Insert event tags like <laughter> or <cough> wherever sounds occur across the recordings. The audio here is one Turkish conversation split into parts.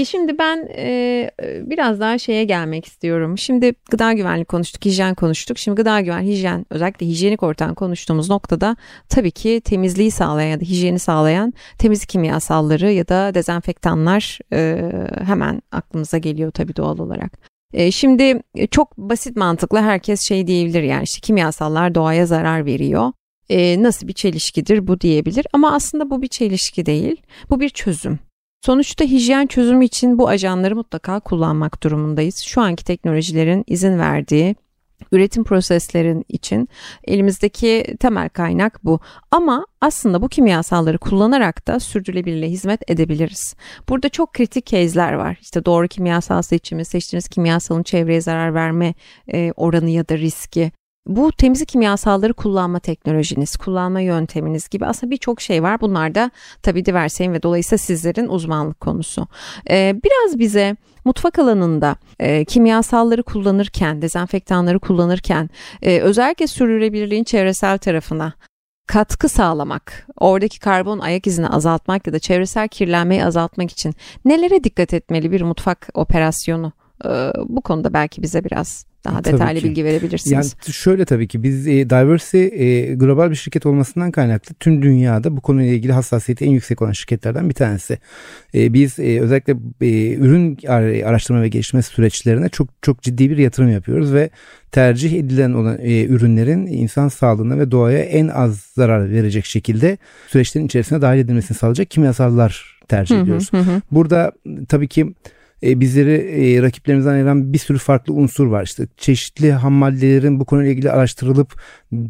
Peki şimdi ben e, biraz daha şeye gelmek istiyorum. Şimdi gıda güvenliği konuştuk, hijyen konuştuk. Şimdi gıda güven, hijyen özellikle hijyenik ortam konuştuğumuz noktada tabii ki temizliği sağlayan ya da hijyeni sağlayan temizlik kimyasalları ya da dezenfektanlar e, hemen aklımıza geliyor tabii doğal olarak. E, şimdi çok basit mantıklı herkes şey diyebilir yani işte kimyasallar doğaya zarar veriyor. E, nasıl bir çelişkidir bu diyebilir ama aslında bu bir çelişki değil. Bu bir çözüm. Sonuçta hijyen çözümü için bu ajanları mutlaka kullanmak durumundayız. Şu anki teknolojilerin izin verdiği üretim proseslerin için elimizdeki temel kaynak bu. Ama aslında bu kimyasalları kullanarak da sürdürülebilirliğe hizmet edebiliriz. Burada çok kritik case'ler var. İşte doğru kimyasal seçimi, seçtiğiniz kimyasalın çevreye zarar verme e, oranı ya da riski, bu temizlik kimyasalları kullanma teknolojiniz, kullanma yönteminiz gibi aslında birçok şey var. Bunlar da tabii Diverseyn ve dolayısıyla sizlerin uzmanlık konusu. Ee, biraz bize mutfak alanında e, kimyasalları kullanırken, dezenfektanları kullanırken e, özellikle sürdürülebilirliğin çevresel tarafına katkı sağlamak, oradaki karbon ayak izini azaltmak ya da çevresel kirlenmeyi azaltmak için nelere dikkat etmeli bir mutfak operasyonu? Ee, bu konuda belki bize biraz daha detaylı bilgi verebilirsiniz. Yani şöyle tabii ki biz e, Diversity e, global bir şirket olmasından kaynaklı tüm dünyada bu konuyla ilgili hassasiyeti en yüksek olan şirketlerden bir tanesi. E, biz e, özellikle e, ürün araştırma ve geliştirme süreçlerine çok çok ciddi bir yatırım yapıyoruz ve tercih edilen olan e, ürünlerin insan sağlığına ve doğaya en az zarar verecek şekilde süreçlerin içerisine dahil edilmesini sağlayacak kimyasallar tercih ediyoruz. Hı hı hı. Burada tabii ki e, bizleri e, rakiplerimizden ayıran bir sürü farklı unsur var. İşte çeşitli ham maddelerin bu konuyla ilgili araştırılıp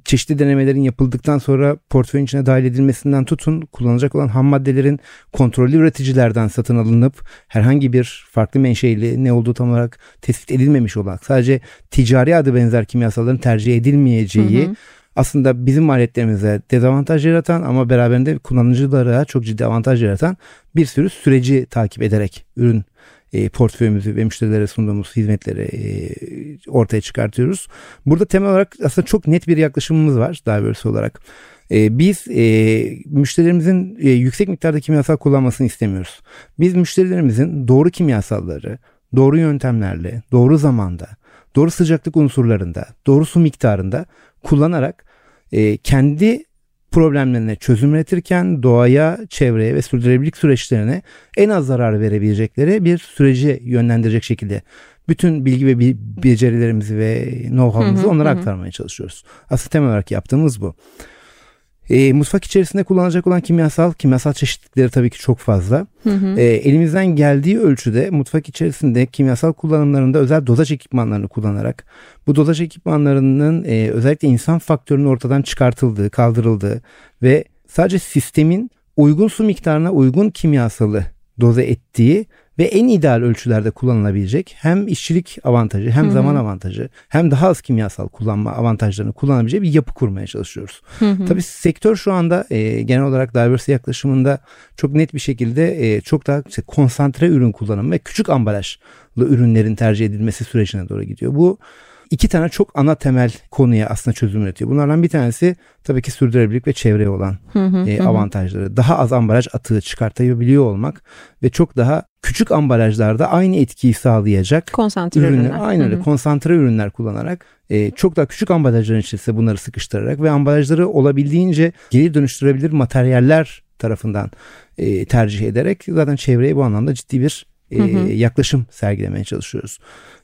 çeşitli denemelerin yapıldıktan sonra portföyün içine dahil edilmesinden tutun kullanılacak olan ham maddelerin kontrollü üreticilerden satın alınıp herhangi bir farklı menşeili ne olduğu tam olarak tespit edilmemiş olarak sadece ticari adı benzer kimyasalların tercih edilmeyeceği hı hı aslında bizim maliyetlerimize dezavantaj yaratan ama beraberinde kullanıcılara çok ciddi avantaj yaratan bir sürü süreci takip ederek ürün e, portföyümüzü ve müşterilere sunduğumuz hizmetleri e, ortaya çıkartıyoruz. Burada temel olarak aslında çok net bir yaklaşımımız var Diverse olarak. E, biz e, müşterilerimizin e, yüksek miktarda kimyasal kullanmasını istemiyoruz. Biz müşterilerimizin doğru kimyasalları, doğru yöntemlerle, doğru zamanda, doğru sıcaklık unsurlarında, doğru su miktarında kullanarak e, kendi problemlerine çözüm üretirken doğaya, çevreye ve sürdürülebilirlik süreçlerine en az zarar verebilecekleri bir süreci yönlendirecek şekilde bütün bilgi ve becerilerimizi ve know-how'ımızı onlara aktarmaya çalışıyoruz. Aslında temel olarak yaptığımız bu. E, mutfak içerisinde kullanılacak olan kimyasal, kimyasal çeşitlikleri tabii ki çok fazla. Hı hı. E, elimizden geldiği ölçüde mutfak içerisinde kimyasal kullanımlarında özel dozaj ekipmanlarını kullanarak bu dozaj ekipmanlarının e, özellikle insan faktörünün ortadan çıkartıldığı, kaldırıldığı ve sadece sistemin uygun su miktarına uygun kimyasalı doze ettiği ve en ideal ölçülerde kullanılabilecek hem işçilik avantajı hem Hı-hı. zaman avantajı hem daha az kimyasal kullanma avantajlarını kullanabileceği bir yapı kurmaya çalışıyoruz. Hı-hı. Tabii sektör şu anda e, genel olarak diversity yaklaşımında çok net bir şekilde e, çok daha işte, konsantre ürün kullanımı ve küçük ambalajlı ürünlerin tercih edilmesi sürecine doğru gidiyor. Bu iki tane çok ana temel konuya aslında çözüm üretiyor. Bunlardan bir tanesi tabii ki sürdürülebilirlik ve çevreye olan hı hı, e, avantajları. Hı. Daha az ambalaj atığı çıkartabiliyor olmak ve çok daha küçük ambalajlarda aynı etkiyi sağlayacak konsantre ürünler. ürünler. Aynı öyle konsantre ürünler kullanarak e, çok daha küçük ambalajların içerisinde bunları sıkıştırarak ve ambalajları olabildiğince geri dönüştürebilir materyaller tarafından e, tercih ederek zaten çevreye bu anlamda ciddi bir e, hı hı. yaklaşım sergilemeye çalışıyoruz.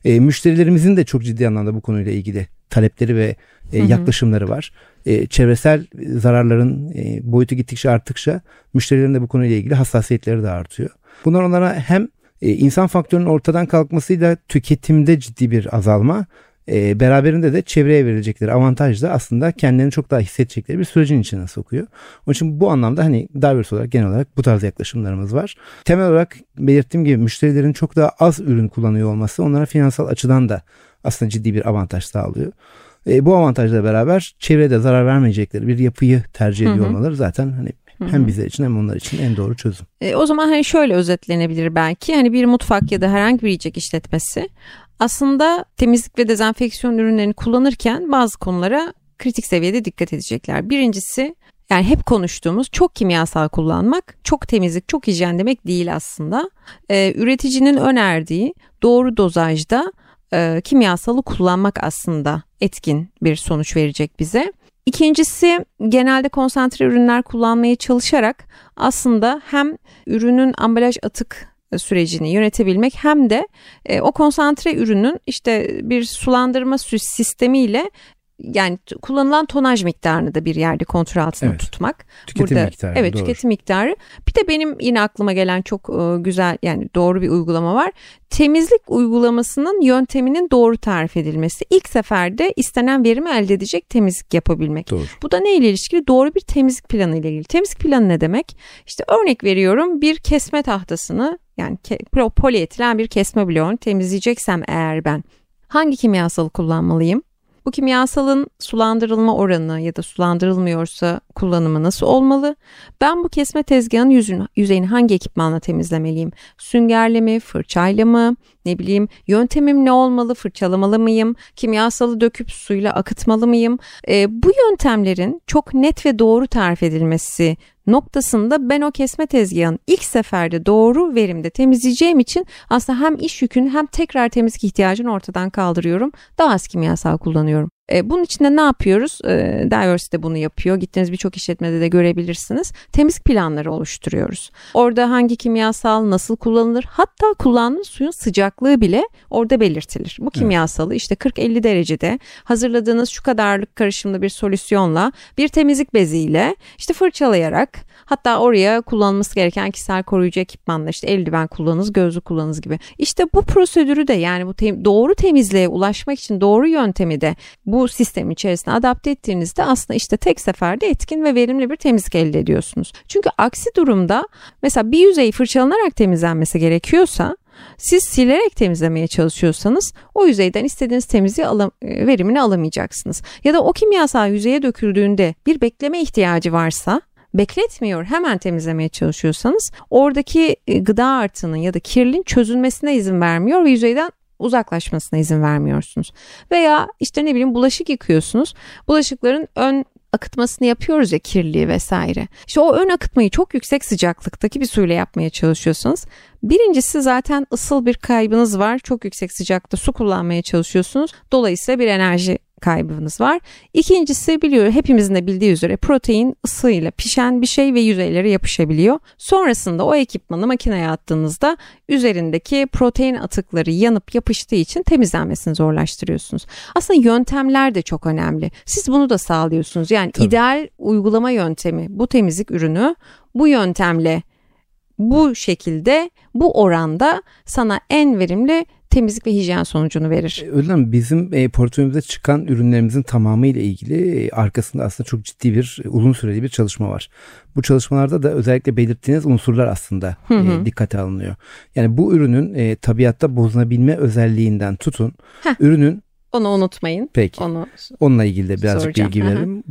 E, müşterilerimizin de çok ciddi anlamda bu konuyla ilgili talepleri ve e, yaklaşımları var. E, çevresel zararların e, boyutu gittikçe arttıkça müşterilerin de bu konuyla ilgili hassasiyetleri de artıyor. Bunlar onlara hem e, insan faktörünün ortadan kalkmasıyla tüketimde ciddi bir azalma e, beraberinde de çevreye verilecekleri avantaj da aslında kendilerini çok daha hissedecekleri bir sürecin içine sokuyor. Onun için bu anlamda hani diverse olarak genel olarak bu tarz yaklaşımlarımız var. Temel olarak belirttiğim gibi müşterilerin çok daha az ürün kullanıyor olması onlara finansal açıdan da aslında ciddi bir avantaj sağlıyor. E, bu avantajla beraber çevrede zarar vermeyecekleri bir yapıyı tercih ediyor olmaları zaten hani hem bizler için hem onlar için en doğru çözüm. E, o zaman hani şöyle özetlenebilir belki hani bir mutfak ya da herhangi bir yiyecek işletmesi aslında temizlik ve dezenfeksiyon ürünlerini kullanırken bazı konulara kritik seviyede dikkat edecekler. Birincisi yani hep konuştuğumuz çok kimyasal kullanmak, çok temizlik, çok hijyen demek değil aslında. Ee, üreticinin önerdiği doğru dozajda e, kimyasalı kullanmak aslında etkin bir sonuç verecek bize. İkincisi genelde konsantre ürünler kullanmaya çalışarak aslında hem ürünün ambalaj atık sürecini yönetebilmek hem de e, o konsantre ürünün işte bir sulandırma sistemiyle yani kullanılan tonaj miktarını da bir yerde kontrol altında evet. tutmak. Tüketim Burada, miktarı. Evet doğru. tüketim miktarı. Bir de benim yine aklıma gelen çok e, güzel yani doğru bir uygulama var. Temizlik uygulamasının yönteminin doğru tarif edilmesi. İlk seferde istenen verimi elde edecek temizlik yapabilmek. Doğru. Bu da ne ile ilişkili? Doğru bir temizlik planı ile ilgili. Temizlik planı ne demek? İşte örnek veriyorum bir kesme tahtasını yani polietilen bir kesme bloğunu temizleyeceksem eğer ben hangi kimyasalı kullanmalıyım? Bu kimyasalın sulandırılma oranı ya da sulandırılmıyorsa kullanımı nasıl olmalı? Ben bu kesme tezgahın yüzünü, yüzeyini hangi ekipmanla temizlemeliyim? Süngerle mi, fırçayla mı? Ne bileyim yöntemim ne olmalı? Fırçalamalı mıyım? Kimyasalı döküp suyla akıtmalı mıyım? E, bu yöntemlerin çok net ve doğru tarif edilmesi noktasında ben o kesme tezgahın ilk seferde doğru verimde temizleyeceğim için aslında hem iş yükünü hem tekrar temizlik ihtiyacını ortadan kaldırıyorum. Daha az kimyasal kullanıyorum. E, bunun için de ne yapıyoruz? E, Diversity bunu yapıyor. Gittiğiniz birçok işletmede de görebilirsiniz. Temizlik planları oluşturuyoruz. Orada hangi kimyasal nasıl kullanılır? Hatta kullanılan suyun sıcaklığı bile orada belirtilir. Bu kimyasalı işte 40-50 derecede hazırladığınız şu kadarlık karışımlı bir solüsyonla bir temizlik beziyle işte fırçalayarak hatta oraya kullanılması gereken kişisel koruyucu ekipmanla işte eldiven kullanınız, gözlük kullanınız gibi. İşte bu prosedürü de yani bu te- doğru temizliğe ulaşmak için doğru yöntemi de bu bu sistem içerisine adapte ettiğinizde aslında işte tek seferde etkin ve verimli bir temizlik elde ediyorsunuz. Çünkü aksi durumda mesela bir yüzeyi fırçalanarak temizlenmesi gerekiyorsa siz silerek temizlemeye çalışıyorsanız o yüzeyden istediğiniz temizliği alam e, verimini alamayacaksınız. Ya da o kimyasal yüzeye döküldüğünde bir bekleme ihtiyacı varsa bekletmiyor hemen temizlemeye çalışıyorsanız oradaki e, gıda artığının ya da kirliliğin çözülmesine izin vermiyor ve yüzeyden uzaklaşmasına izin vermiyorsunuz. Veya işte ne bileyim bulaşık yıkıyorsunuz. Bulaşıkların ön akıtmasını yapıyoruz ya kirliliği vesaire. İşte o ön akıtmayı çok yüksek sıcaklıktaki bir suyla yapmaya çalışıyorsanız birincisi zaten ısıl bir kaybınız var. Çok yüksek sıcakta su kullanmaya çalışıyorsunuz. Dolayısıyla bir enerji kaybınız var. İkincisi biliyor hepimizin de bildiği üzere protein ısıyla pişen bir şey ve yüzeylere yapışabiliyor. Sonrasında o ekipmanı makineye attığınızda üzerindeki protein atıkları yanıp yapıştığı için temizlenmesini zorlaştırıyorsunuz. Aslında yöntemler de çok önemli. Siz bunu da sağlıyorsunuz. Yani Tabii. ideal uygulama yöntemi bu temizlik ürünü bu yöntemle bu şekilde bu oranda sana en verimli temizlik ve hijyen sonucunu verir. E, öyle mi? Bizim e, portföyümüzde çıkan ürünlerimizin tamamı ile ilgili e, arkasında aslında çok ciddi bir e, uzun süreli bir çalışma var. Bu çalışmalarda da özellikle belirttiğiniz unsurlar aslında hı hı. E, dikkate alınıyor. Yani bu ürünün e, tabiatta bozunabilme özelliğinden tutun Heh. ürünün onu unutmayın. Peki. Onu Onunla ilgili de birazcık soracağım. bilgi verelim.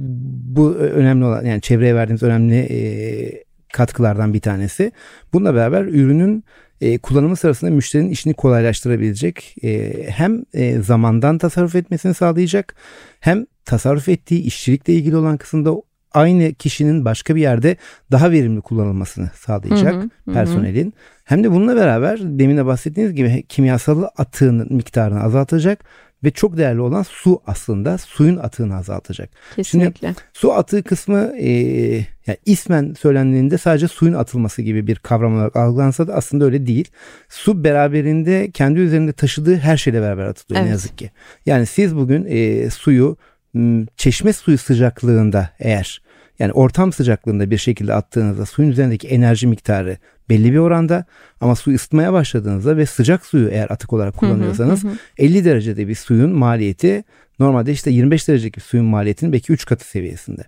Bu önemli olan yani çevreye verdiğimiz önemli e, katkılardan bir tanesi. Bununla beraber ürünün e, kullanımı sırasında müşterinin işini kolaylaştırabilecek e, hem e, zamandan tasarruf etmesini sağlayacak hem tasarruf ettiği işçilikle ilgili olan kısımda aynı kişinin başka bir yerde daha verimli kullanılmasını sağlayacak hı hı, personelin. Hı. Hem de bununla beraber demin de bahsettiğiniz gibi kimyasal atığının miktarını azaltacak ve çok değerli olan su aslında suyun atığını azaltacak. Kesinlikle. Şimdi su atığı kısmı e, yani ismen söylendiğinde sadece suyun atılması gibi bir kavram olarak algılansa da aslında öyle değil. Su beraberinde kendi üzerinde taşıdığı her şeyle beraber atılıyor evet. ne yazık ki. Yani siz bugün e, suyu çeşme suyu sıcaklığında eğer yani ortam sıcaklığında bir şekilde attığınızda suyun üzerindeki enerji miktarı belli bir oranda ama su ısıtmaya başladığınızda ve sıcak suyu eğer atık olarak kullanıyorsanız hı hı hı. 50 derecede bir suyun maliyeti normalde işte 25 derecelik bir suyun maliyetinin belki 3 katı seviyesinde.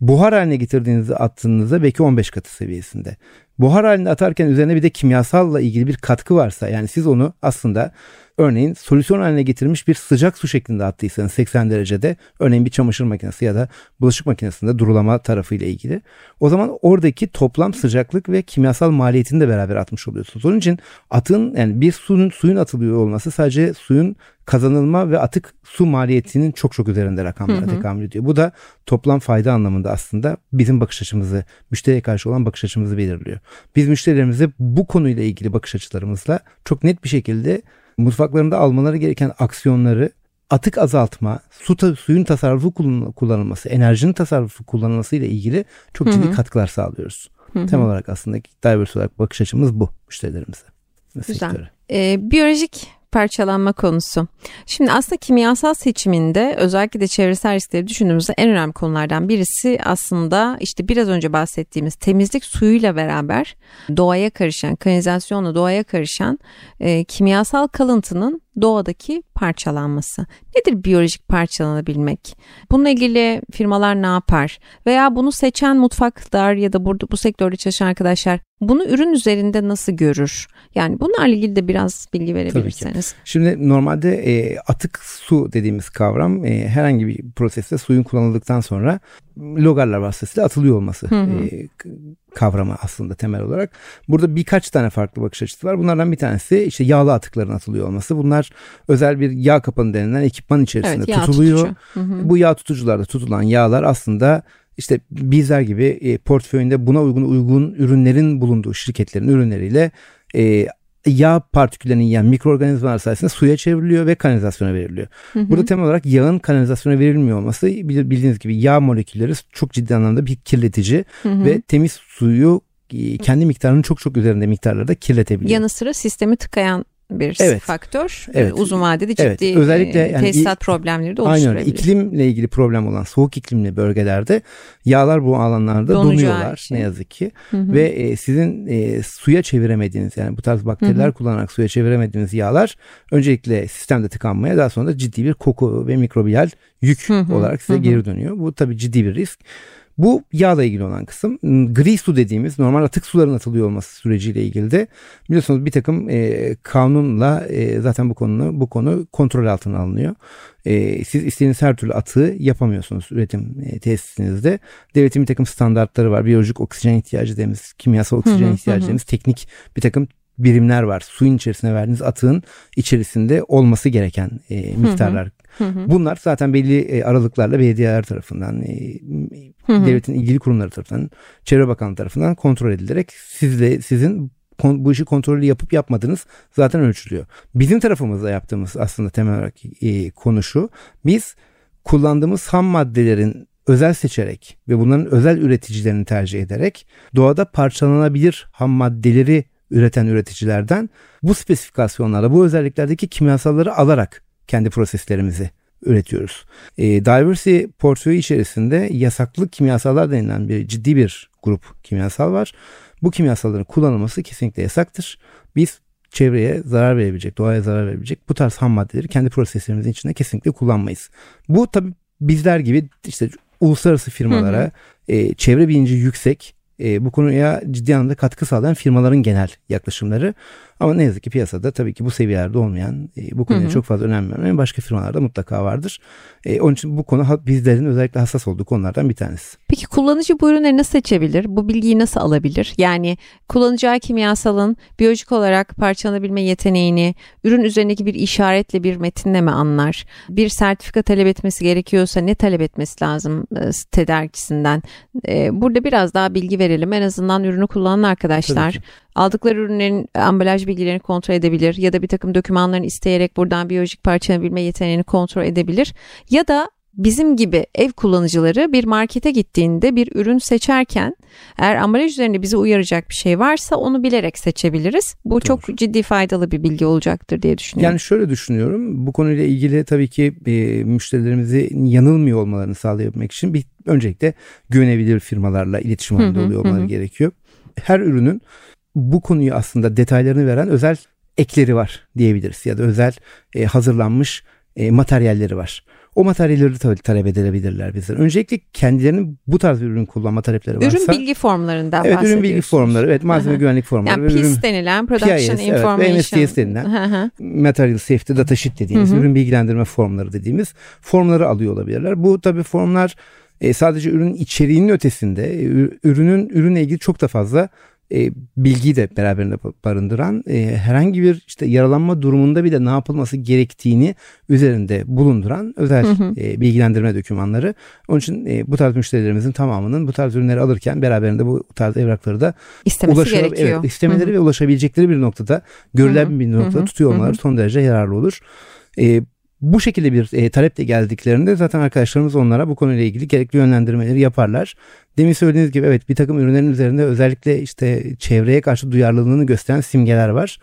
Buhar haline getirdiğinizde attığınızda belki 15 katı seviyesinde. Buhar halinde atarken üzerine bir de kimyasalla ilgili bir katkı varsa yani siz onu aslında örneğin solüsyon haline getirmiş bir sıcak su şeklinde attıysanız 80 derecede örneğin bir çamaşır makinesi ya da bulaşık makinesinde durulama tarafı ile ilgili o zaman oradaki toplam sıcaklık ve kimyasal maliyetini de beraber atmış oluyorsunuz. Onun için atın yani bir suyun suyun atılıyor olması sadece suyun kazanılma ve atık su maliyetinin çok çok üzerinde rakamlara tekamül ediyor. Bu da toplam fayda anlamında aslında bizim bakış açımızı, müşteriye karşı olan bakış açımızı belirliyor. Biz müşterilerimize bu konuyla ilgili bakış açılarımızla çok net bir şekilde mutfaklarında almaları gereken aksiyonları atık azaltma, su ta, suyun tasarrufu kullanılması, enerjinin tasarrufu kullanılması ile ilgili çok ciddi Hı-hı. katkılar sağlıyoruz. Hı-hı. Temel olarak aslında diverse olarak bakış açımız bu müşterilerimize. Güzel. Ee, biyolojik parçalanma konusu. Şimdi aslında kimyasal seçiminde özellikle de çevresel riskleri düşündüğümüzde en önemli konulardan birisi aslında işte biraz önce bahsettiğimiz temizlik suyuyla beraber doğaya karışan, kanalizasyonla doğaya karışan e, kimyasal kalıntının doğadaki parçalanması. Nedir biyolojik parçalanabilmek? Bununla ilgili firmalar ne yapar? Veya bunu seçen mutfaklar ya da burada bu sektörde çalışan arkadaşlar bunu ürün üzerinde nasıl görür? Yani bunlarla ilgili de biraz bilgi verebilirseniz. Şimdi normalde e, atık su dediğimiz kavram e, herhangi bir proseste suyun kullanıldıktan sonra logarlar vasıtasıyla atılıyor olması hı hı. E, kavramı aslında temel olarak. Burada birkaç tane farklı bakış açısı var. Bunlardan bir tanesi işte yağlı atıkların atılıyor olması. Bunlar özel bir yağ kapanı denilen ekipman içerisinde evet, tutuluyor. Hı hı. Bu yağ tutucularda tutulan yağlar aslında işte bizler gibi e, portföyünde buna uygun uygun ürünlerin bulunduğu şirketlerin ürünleriyle e, yağ partiküllerinin yani mikroorganizmalar sayesinde suya çevriliyor ve kanalizasyona veriliyor. Hı hı. Burada temel olarak yağın kanalizasyona verilmiyor olması bildiğiniz gibi yağ molekülleri çok ciddi anlamda bir kirletici hı hı. ve temiz suyu e, kendi miktarının çok çok üzerinde miktarlarda kirletebiliyor. Yanı sıra sistemi tıkayan bir evet. faktör. Evet. Uzun vadede ciddi evet. Özellikle yani tesisat problemleri de oluşturabilir. Aynen iklimle ilgili problem olan soğuk iklimli bölgelerde yağlar bu alanlarda Donucu donuyorlar şey. ne yazık ki. Hı hı. Ve e, sizin e, suya çeviremediğiniz yani bu tarz bakteriler hı hı. kullanarak suya çeviremediğiniz yağlar öncelikle sistemde tıkanmaya daha sonra da ciddi bir koku ve mikrobiyal yük hı hı. olarak size hı hı. geri dönüyor. Bu tabii ciddi bir risk. Bu yağla ilgili olan kısım. Gri su dediğimiz normal atık suların atılıyor olması süreciyle ilgili de biliyorsunuz bir takım e, kanunla e, zaten bu konu bu konu kontrol altına alınıyor. E, siz istediğiniz her türlü atığı yapamıyorsunuz üretim e, tesisinizde. Devletin bir takım standartları var. Biyolojik oksijen ihtiyacı dediğimiz, kimyasal oksijen ihtiyacı dediğimiz teknik bir takım birimler var. Suyun içerisine verdiğiniz atığın içerisinde olması gereken e, miktarlar. Hı hı. Bunlar zaten belli e, aralıklarla belediyeler tarafından, e, hı devletin ilgili kurumları tarafından, Çevre Bakanlığı tarafından kontrol edilerek sizle sizin bu işi kontrolü yapıp yapmadığınız zaten ölçülüyor. Bizim tarafımızda yaptığımız aslında temel olarak e, konu şu. Biz kullandığımız ham maddelerin özel seçerek ve bunların özel üreticilerini tercih ederek doğada parçalanabilir ham maddeleri üreten üreticilerden bu spesifikasyonlarda bu özelliklerdeki kimyasalları alarak kendi proseslerimizi üretiyoruz. E, Diversity portföyü içerisinde yasaklı kimyasallar denilen bir ciddi bir grup kimyasal var. Bu kimyasalların kullanılması kesinlikle yasaktır. Biz çevreye zarar verebilecek, doğaya zarar verebilecek bu tarz ham maddeleri kendi proseslerimizin içinde kesinlikle kullanmayız. Bu tabi bizler gibi işte uluslararası firmalara hı hı. E, çevre bilinci yüksek e, bu konuya ciddi anlamda katkı sağlayan firmaların genel yaklaşımları. Ama ne yazık ki piyasada tabii ki bu seviyelerde olmayan, e, bu konuya hı hı. çok fazla önem vermeyen başka firmalarda mutlaka vardır. E, onun için bu konu bizlerin özellikle hassas olduğu konulardan bir tanesi. Peki kullanıcı bu ürünleri nasıl seçebilir? Bu bilgiyi nasıl alabilir? Yani kullanacağı kimyasalın biyolojik olarak parçalanabilme yeteneğini ürün üzerindeki bir işaretle bir metinle mi anlar? Bir sertifika talep etmesi gerekiyorsa ne talep etmesi lazım e, tedarikçisinden? E, burada biraz daha bilgi verelim. En azından ürünü kullanan arkadaşlar aldıkları ürünlerin ambalaj bilgilerini kontrol edebilir ya da bir takım dokümanlarını isteyerek buradan biyolojik parçalanabilme yeteneğini kontrol edebilir ya da bizim gibi ev kullanıcıları bir markete gittiğinde bir ürün seçerken eğer ambalaj üzerinde bizi uyaracak bir şey varsa onu bilerek seçebiliriz. Bu Doğru. çok ciddi faydalı bir bilgi olacaktır diye düşünüyorum. Yani şöyle düşünüyorum. Bu konuyla ilgili tabii ki e, müşterilerimizi yanılmıyor olmalarını sağlayabilmek için bir öncelikle güvenebilir firmalarla iletişim halinde oluyor olmaları gerekiyor. Her ürünün bu konuyu aslında detaylarını veren özel ekleri var diyebiliriz ya da özel e, hazırlanmış e, materyalleri var. o materyalleri tabii talep edebilirler bizden. Öncelikle kendilerinin bu tarz bir ürün kullanma talepleri varsa. Ürün bilgi formlarından Evet ürün bilgi formları, evet malzeme güvenlik formları. Yani PIS denilen Production PIS, Information. Evet, ve MSDS denilen Material Safety Data Sheet dediğimiz ürün bilgilendirme formları dediğimiz formları alıyor olabilirler. Bu tabii formlar e, sadece ürün içeriğinin ötesinde ürünün ürünle ilgili çok da fazla e, bilgiyi de beraberinde barındıran e, herhangi bir işte yaralanma durumunda bile ne yapılması gerektiğini üzerinde bulunduran özel hı hı. E, bilgilendirme dokümanları. Onun için e, bu tarz müşterilerimizin tamamının bu tarz ürünleri alırken beraberinde bu tarz evrakları da istemesi ulaşa, gerekiyor. Evet, istemeleri hı hı. ve ulaşabilecekleri bir noktada görülen hı hı. bir noktada hı hı. tutuyor olmaları hı hı. son derece yararlı olur. E, bu şekilde bir e, taleple geldiklerinde zaten arkadaşlarımız onlara bu konuyla ilgili gerekli yönlendirmeleri yaparlar. Demin söylediğiniz gibi evet bir takım ürünlerin üzerinde özellikle işte çevreye karşı duyarlılığını gösteren simgeler var.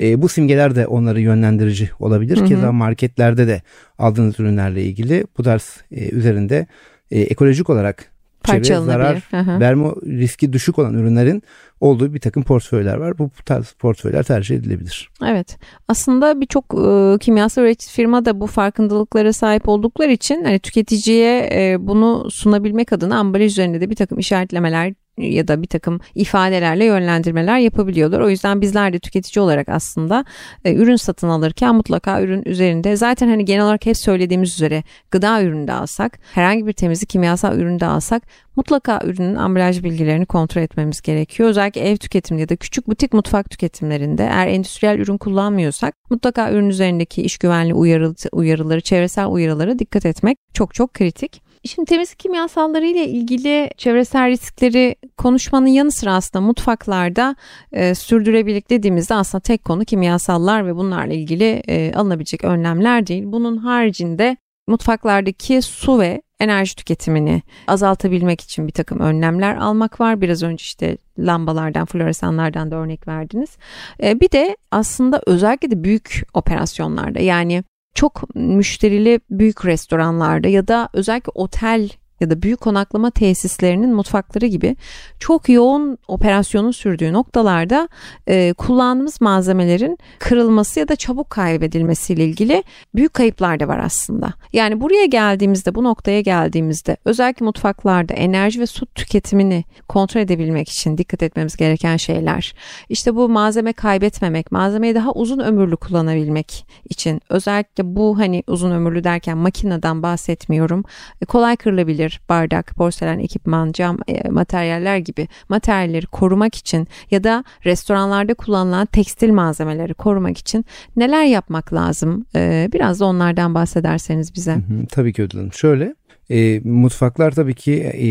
E, bu simgeler de onları yönlendirici olabilir. Hı hı. Keza marketlerde de aldığınız ürünlerle ilgili bu tarz e, üzerinde e, ekolojik olarak çevreye zarar Aha. verme riski düşük olan ürünlerin olduğu bir takım portföyler var. Bu tarz portföyler tercih edilebilir. Evet. Aslında birçok e, kimyasal üretici firma da bu farkındalıklara sahip oldukları için hani tüketiciye e, bunu sunabilmek adına ambalaj üzerinde de bir takım işaretlemeler ya da bir takım ifadelerle yönlendirmeler yapabiliyorlar. O yüzden bizler de tüketici olarak aslında e, ürün satın alırken mutlaka ürün üzerinde zaten hani genel olarak hep söylediğimiz üzere gıda ürünü alsak, herhangi bir temizlik kimyasal ürünü alsak mutlaka ürünün ambalaj bilgilerini kontrol etmemiz gerekiyor. Özellikle ev tüketiminde ya da küçük butik mutfak tüketimlerinde eğer endüstriyel ürün kullanmıyorsak mutlaka ürün üzerindeki iş güvenliği uyarı, uyarıları, çevresel uyarılara dikkat etmek çok çok kritik. Şimdi temizlik kimyasalları ile ilgili çevresel riskleri konuşmanın yanı sıra aslında mutfaklarda e, sürdürebilirlik dediğimizde aslında tek konu kimyasallar ve bunlarla ilgili e, alınabilecek önlemler değil. Bunun haricinde mutfaklardaki su ve enerji tüketimini azaltabilmek için bir takım önlemler almak var. Biraz önce işte lambalardan, floresanlardan da örnek verdiniz. E, bir de aslında özellikle de büyük operasyonlarda yani çok müşterili büyük restoranlarda ya da özellikle otel ya da büyük konaklama tesislerinin mutfakları gibi çok yoğun operasyonun sürdüğü noktalarda e, kullandığımız malzemelerin kırılması ya da çabuk kaybedilmesiyle ilgili büyük kayıplar da var aslında. Yani buraya geldiğimizde bu noktaya geldiğimizde özellikle mutfaklarda enerji ve su tüketimini kontrol edebilmek için dikkat etmemiz gereken şeyler. İşte bu malzeme kaybetmemek, malzemeyi daha uzun ömürlü kullanabilmek için özellikle bu hani uzun ömürlü derken makineden bahsetmiyorum. E, kolay kırılabilir olabilir. Bardak, porselen, ekipman, cam e, materyaller gibi materyalleri korumak için ya da restoranlarda kullanılan tekstil malzemeleri korumak için neler yapmak lazım? E, biraz da onlardan bahsederseniz bize. Hı hı, tabii ki Ödül Şöyle e, mutfaklar tabii ki e,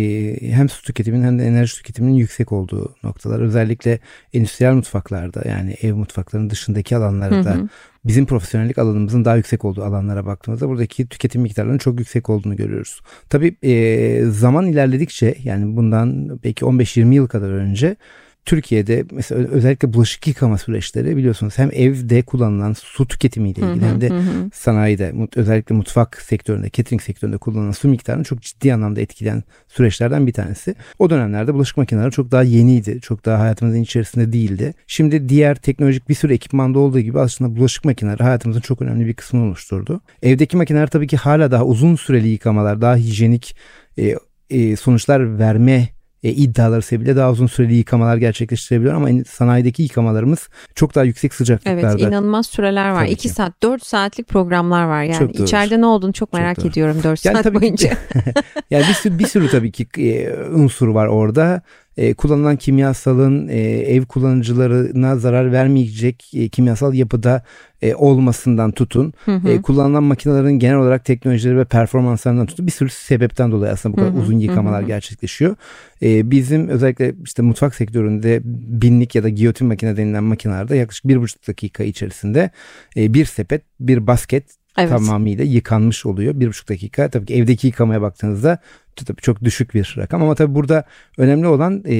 hem su tüketiminin hem de enerji tüketiminin yüksek olduğu noktalar. Özellikle endüstriyel mutfaklarda yani ev mutfaklarının dışındaki alanlarda hı hı. Bizim profesyonellik alanımızın daha yüksek olduğu alanlara baktığımızda buradaki tüketim miktarlarının çok yüksek olduğunu görüyoruz. Tabii e, zaman ilerledikçe yani bundan belki 15-20 yıl kadar önce Türkiye'de mesela özellikle bulaşık yıkama süreçleri biliyorsunuz hem evde kullanılan su tüketimiyle ilgili hem de sanayide özellikle mutfak sektöründe, catering sektöründe kullanılan su miktarını çok ciddi anlamda etkileyen süreçlerden bir tanesi. O dönemlerde bulaşık makineleri çok daha yeniydi. Çok daha hayatımızın içerisinde değildi. Şimdi diğer teknolojik bir sürü ekipmanda olduğu gibi aslında bulaşık makineleri hayatımızın çok önemli bir kısmını oluşturdu. Evdeki makineler tabii ki hala daha uzun süreli yıkamalar, daha hijyenik e, e, sonuçlar verme e, iddiaları sebebiyle daha uzun süreli yıkamalar gerçekleştirebiliyor ama sanayideki yıkamalarımız çok daha yüksek sıcaklıklarda. Evet inanılmaz süreler var. 2 saat 4 saatlik programlar var yani çok içeride ne olduğunu çok merak çok ediyorum 4 yani saat boyunca. Ki, <laughs> yani bir sürü, bir sürü tabii ki e, unsur var orada e, kullanılan kimyasalın e, ev kullanıcılarına zarar vermeyecek e, kimyasal yapıda e, olmasından tutun. Hı hı. E, kullanılan makinelerin genel olarak teknolojileri ve performanslarından tutun bir sürü sebepten dolayı aslında bu kadar hı hı. uzun yıkamalar hı hı. gerçekleşiyor. E, bizim özellikle işte mutfak sektöründe binlik ya da giyotin makine denilen makinelerde yaklaşık bir buçuk dakika içerisinde e, bir sepet, bir basket evet. tamamıyla yıkanmış oluyor. Bir buçuk dakika. Tabii ki evdeki yıkamaya baktığınızda tabii çok düşük bir rakam ama tabii burada önemli olan e,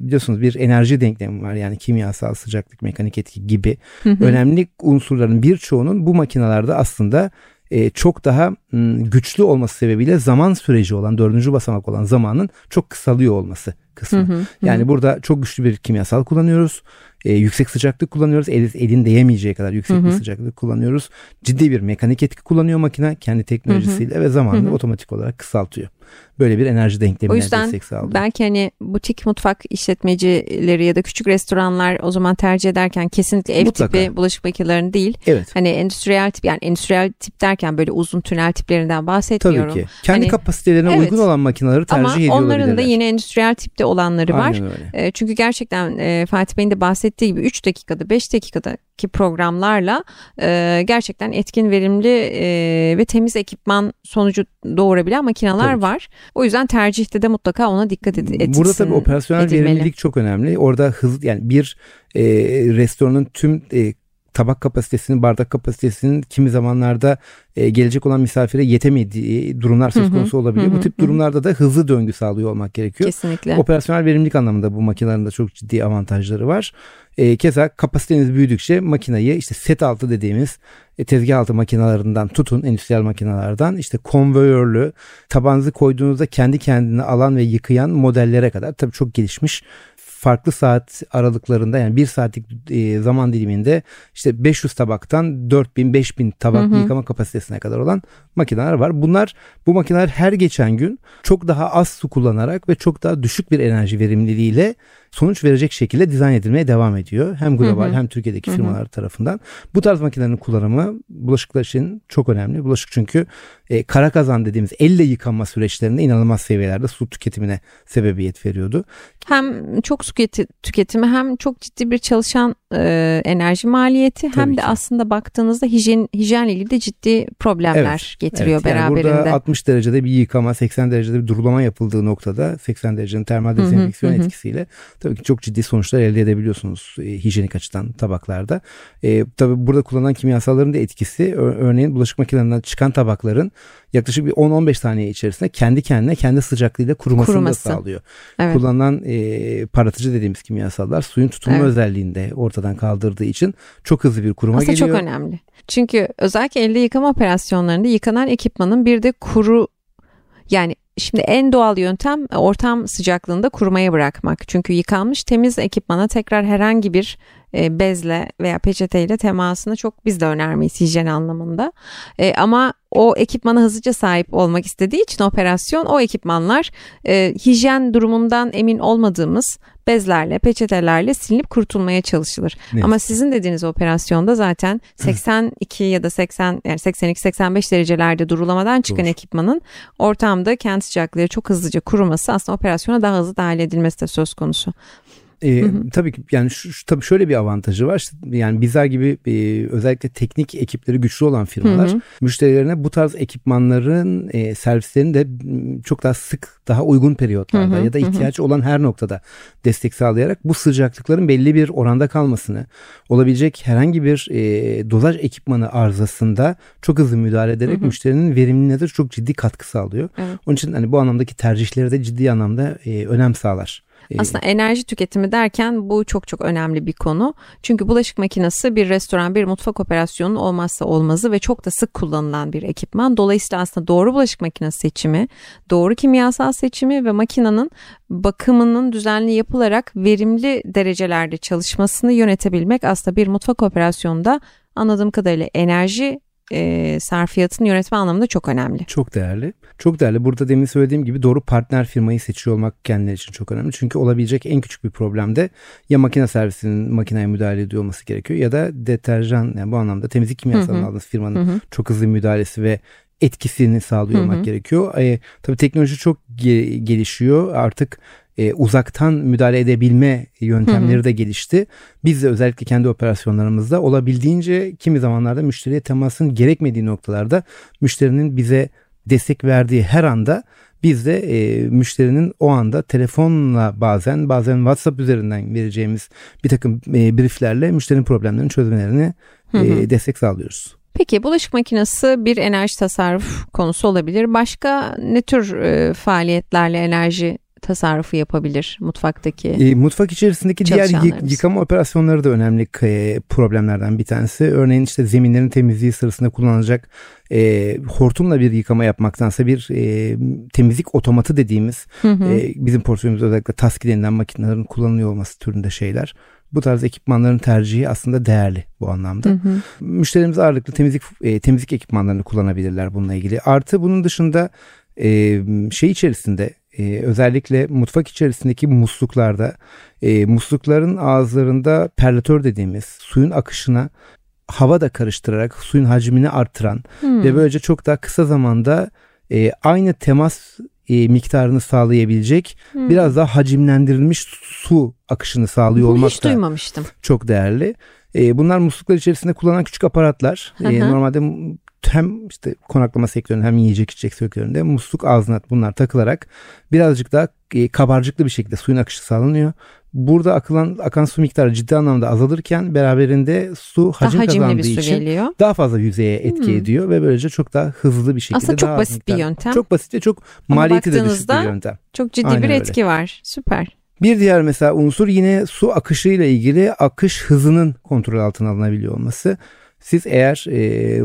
biliyorsunuz bir enerji denklemi var. Yani kimyasal sıcaklık, mekanik etki gibi hı hı. önemli unsurların birçoğunun bu makinalarda aslında e, çok daha m, güçlü olması sebebiyle zaman süreci olan dördüncü basamak olan zamanın çok kısalıyor olması kısmı. Hı hı, yani hı. burada çok güçlü bir kimyasal kullanıyoruz. E, yüksek sıcaklık kullanıyoruz. El, elin değemeyeceği kadar yüksek Hı-hı. bir sıcaklık kullanıyoruz. Ciddi bir mekanik etki kullanıyor makine kendi teknolojisiyle Hı-hı. ve zamanla Hı-hı. otomatik olarak kısaltıyor böyle bir enerji denklemine destek sağlıyor. O yüzden belki hani butik mutfak işletmecileri ya da küçük restoranlar o zaman tercih ederken kesinlikle ev Mutlaka. tipi bulaşık makinelerini değil. Evet. Hani endüstriyel tip yani endüstriyel tip derken böyle uzun tünel tiplerinden bahsetmiyorum. Tabii ki. Kendi hani, kapasitelerine evet. uygun olan makineleri tercih Ama ediyor Ama onların da yine endüstriyel tipte olanları Aynen var. Öyle. E, çünkü gerçekten e, Fatih Bey'in de bahsettiği gibi 3 dakikada 5 dakikada ki programlarla e, gerçekten etkin, verimli e, ve temiz ekipman sonucu doğurabilen makineler var. O yüzden tercihte de mutlaka ona dikkat ed- edilsin. Burada tabii operasyonel edilmeli. verimlilik çok önemli. Orada hız yani bir e, restoranın tüm e, tabak kapasitesinin, bardak kapasitesinin kimi zamanlarda e, gelecek olan misafire yetemediği durumlar söz konusu olabiliyor. Hı hı, bu tip hı. durumlarda da hızlı döngü sağlıyor olmak gerekiyor. Kesinlikle. Operasyonel verimlilik anlamında bu makinelerin de çok ciddi avantajları var. E, keza kapasiteniz büyüdükçe makinayı işte set altı dediğimiz e, tezgah altı makinalarından tutun endüstriyel makinalardan işte konveyörlü tabanınızı koyduğunuzda kendi kendine alan ve yıkayan modellere kadar tabii çok gelişmiş farklı saat aralıklarında yani bir saatlik e, zaman diliminde işte 500 tabaktan 4000 5000 tabak hı hı. yıkama kapasitesine kadar olan makineler var. Bunlar bu makineler her geçen gün çok daha az su kullanarak ve çok daha düşük bir enerji verimliliğiyle sonuç verecek şekilde dizayn edilmeye devam ediyor. Hem global hı hı. hem Türkiye'deki hı hı. firmalar tarafından. Bu tarz makinelerin kullanımı bulaşıklar için çok önemli. Bulaşık çünkü e, kara kazan dediğimiz elle yıkanma süreçlerinde inanılmaz seviyelerde su tüketimine sebebiyet veriyordu. Hem çok su tüketimi hem çok ciddi bir çalışan e, enerji maliyeti Tabii hem de aslında baktığınızda hijyen hijyenle ilgili de ciddi problemler evet, getiriyor evet. Yani beraberinde. Burada 60 derecede bir yıkama, 80 derecede bir durulama yapıldığı noktada 80 derecenin termal dezenfeksiyon etkisiyle tabii ki çok ciddi sonuçlar elde edebiliyorsunuz e, hijyenik açıdan tabaklarda. E, tabii burada kullanılan kimyasalların da etkisi örneğin bulaşık makinelerinden çıkan tabakların yaklaşık bir 10-15 saniye içerisinde kendi kendine kendi sıcaklığıyla kurumasını Kuruması. da sağlıyor. Evet. Kullanılan e, paratıcı dediğimiz kimyasallar suyun tutunma evet. özelliğinde ortadan kaldırdığı için çok hızlı bir kuruma Aslında geliyor. çok önemli. Çünkü özellikle elde yıkama operasyonlarında yıkanan ekipmanın bir de kuru yani Şimdi en doğal yöntem ortam sıcaklığında kurumaya bırakmak. Çünkü yıkanmış temiz ekipmana tekrar herhangi bir bezle veya peçeteyle temasını çok biz de önermeyiz hijyen anlamında. E, ama o ekipmana hızlıca sahip olmak istediği için operasyon o ekipmanlar e, hijyen durumundan emin olmadığımız bezlerle, peçetelerle silinip kurtulmaya çalışılır. Ne? Ama sizin dediğiniz operasyonda zaten 82 ya da 80 yani 82-85 derecelerde durulamadan çıkan Doğru. ekipmanın ortamda kendi sıcaklığı çok hızlıca kuruması aslında operasyona daha hızlı dahil edilmesi de söz konusu. E, hı hı. Tabii ki yani şu, şu, tabii şöyle bir avantajı var. Yani bizler gibi e, özellikle teknik ekipleri güçlü olan firmalar hı hı. müşterilerine bu tarz ekipmanların e, servislerini de çok daha sık, daha uygun periyotlarda hı hı. ya da ihtiyaç hı hı. olan her noktada destek sağlayarak bu sıcaklıkların belli bir oranda kalmasını, olabilecek herhangi bir e, dozaj ekipmanı arızasında çok hızlı müdahale ederek hı hı. müşterinin verimliliğine de çok ciddi katkı sağlıyor. Evet. Onun için hani bu anlamdaki tercihleri de ciddi anlamda e, önem sağlar. Aslında enerji tüketimi derken bu çok çok önemli bir konu. Çünkü bulaşık makinesi bir restoran, bir mutfak operasyonu olmazsa olmazı ve çok da sık kullanılan bir ekipman. Dolayısıyla aslında doğru bulaşık makinesi seçimi, doğru kimyasal seçimi ve makinenin bakımının düzenli yapılarak verimli derecelerde çalışmasını yönetebilmek aslında bir mutfak operasyonunda anladığım kadarıyla enerji e, sarfiyatını yönetme anlamında çok önemli. Çok değerli. Çok değerli. Burada demin söylediğim gibi doğru partner firmayı seçiyor olmak kendileri için çok önemli. Çünkü olabilecek en küçük bir problemde ya makine servisinin makineye müdahale ediyor olması gerekiyor ya da deterjan yani bu anlamda temizlik kimyasalını aldığınız firmanın hı hı. çok hızlı müdahalesi ve etkisini sağlıyor olmak hı hı. gerekiyor. E, tabii teknoloji çok ge- gelişiyor. Artık e, uzaktan müdahale edebilme yöntemleri de gelişti. Biz de özellikle kendi operasyonlarımızda olabildiğince kimi zamanlarda müşteriye temasın gerekmediği noktalarda müşterinin bize destek verdiği her anda biz de e, müşterinin o anda telefonla bazen bazen WhatsApp üzerinden vereceğimiz bir takım e, brieflerle müşterinin problemlerini çözmelerini e, destek sağlıyoruz. Peki bulaşık makinesi bir enerji tasarruf konusu olabilir. Başka ne tür e, faaliyetlerle enerji tasarrufu yapabilir mutfaktaki e, Mutfak içerisindeki diğer yık- yıkama operasyonları da önemli e, problemlerden bir tanesi. Örneğin işte zeminlerin temizliği sırasında kullanılacak e, hortumla bir yıkama yapmaktansa bir e, temizlik otomatı dediğimiz hı hı. E, bizim portföyümüzde özellikle TASKİ denilen makinelerin kullanılıyor olması türünde şeyler. Bu tarz ekipmanların tercihi aslında değerli bu anlamda. Hı hı. Müşterimiz ağırlıklı temizlik e, temizlik ekipmanlarını kullanabilirler bununla ilgili. Artı bunun dışında e, şey içerisinde e, özellikle mutfak içerisindeki musluklarda e, muslukların ağızlarında perlatör dediğimiz suyun akışına hava da karıştırarak suyun hacmini arttıran hmm. ve böylece çok daha kısa zamanda e, aynı temas e, miktarını sağlayabilecek hmm. biraz daha hacimlendirilmiş su akışını sağlıyor olmak hiç da duymamıştım. çok değerli. E, bunlar musluklar içerisinde kullanılan küçük aparatlar. E, normalde hem işte konaklama sektöründe hem yiyecek içecek sektöründe musluk ağzına bunlar takılarak birazcık daha e, kabarcıklı bir şekilde suyun akışı sağlanıyor. Burada akılan akan su miktarı ciddi anlamda azalırken beraberinde su hacim daha kazandığı su için geliyor. daha fazla yüzeye etki hmm. ediyor ve böylece çok daha hızlı bir şekilde Aslında çok basit miktar, bir yöntem. Çok basit ve çok maliyeti de düşük bir yöntem. Çok ciddi Aynen bir etki öyle. var. Süper. Bir diğer mesela unsur yine su akışıyla ilgili akış hızının kontrol altına alınabiliyor olması. Siz eğer e,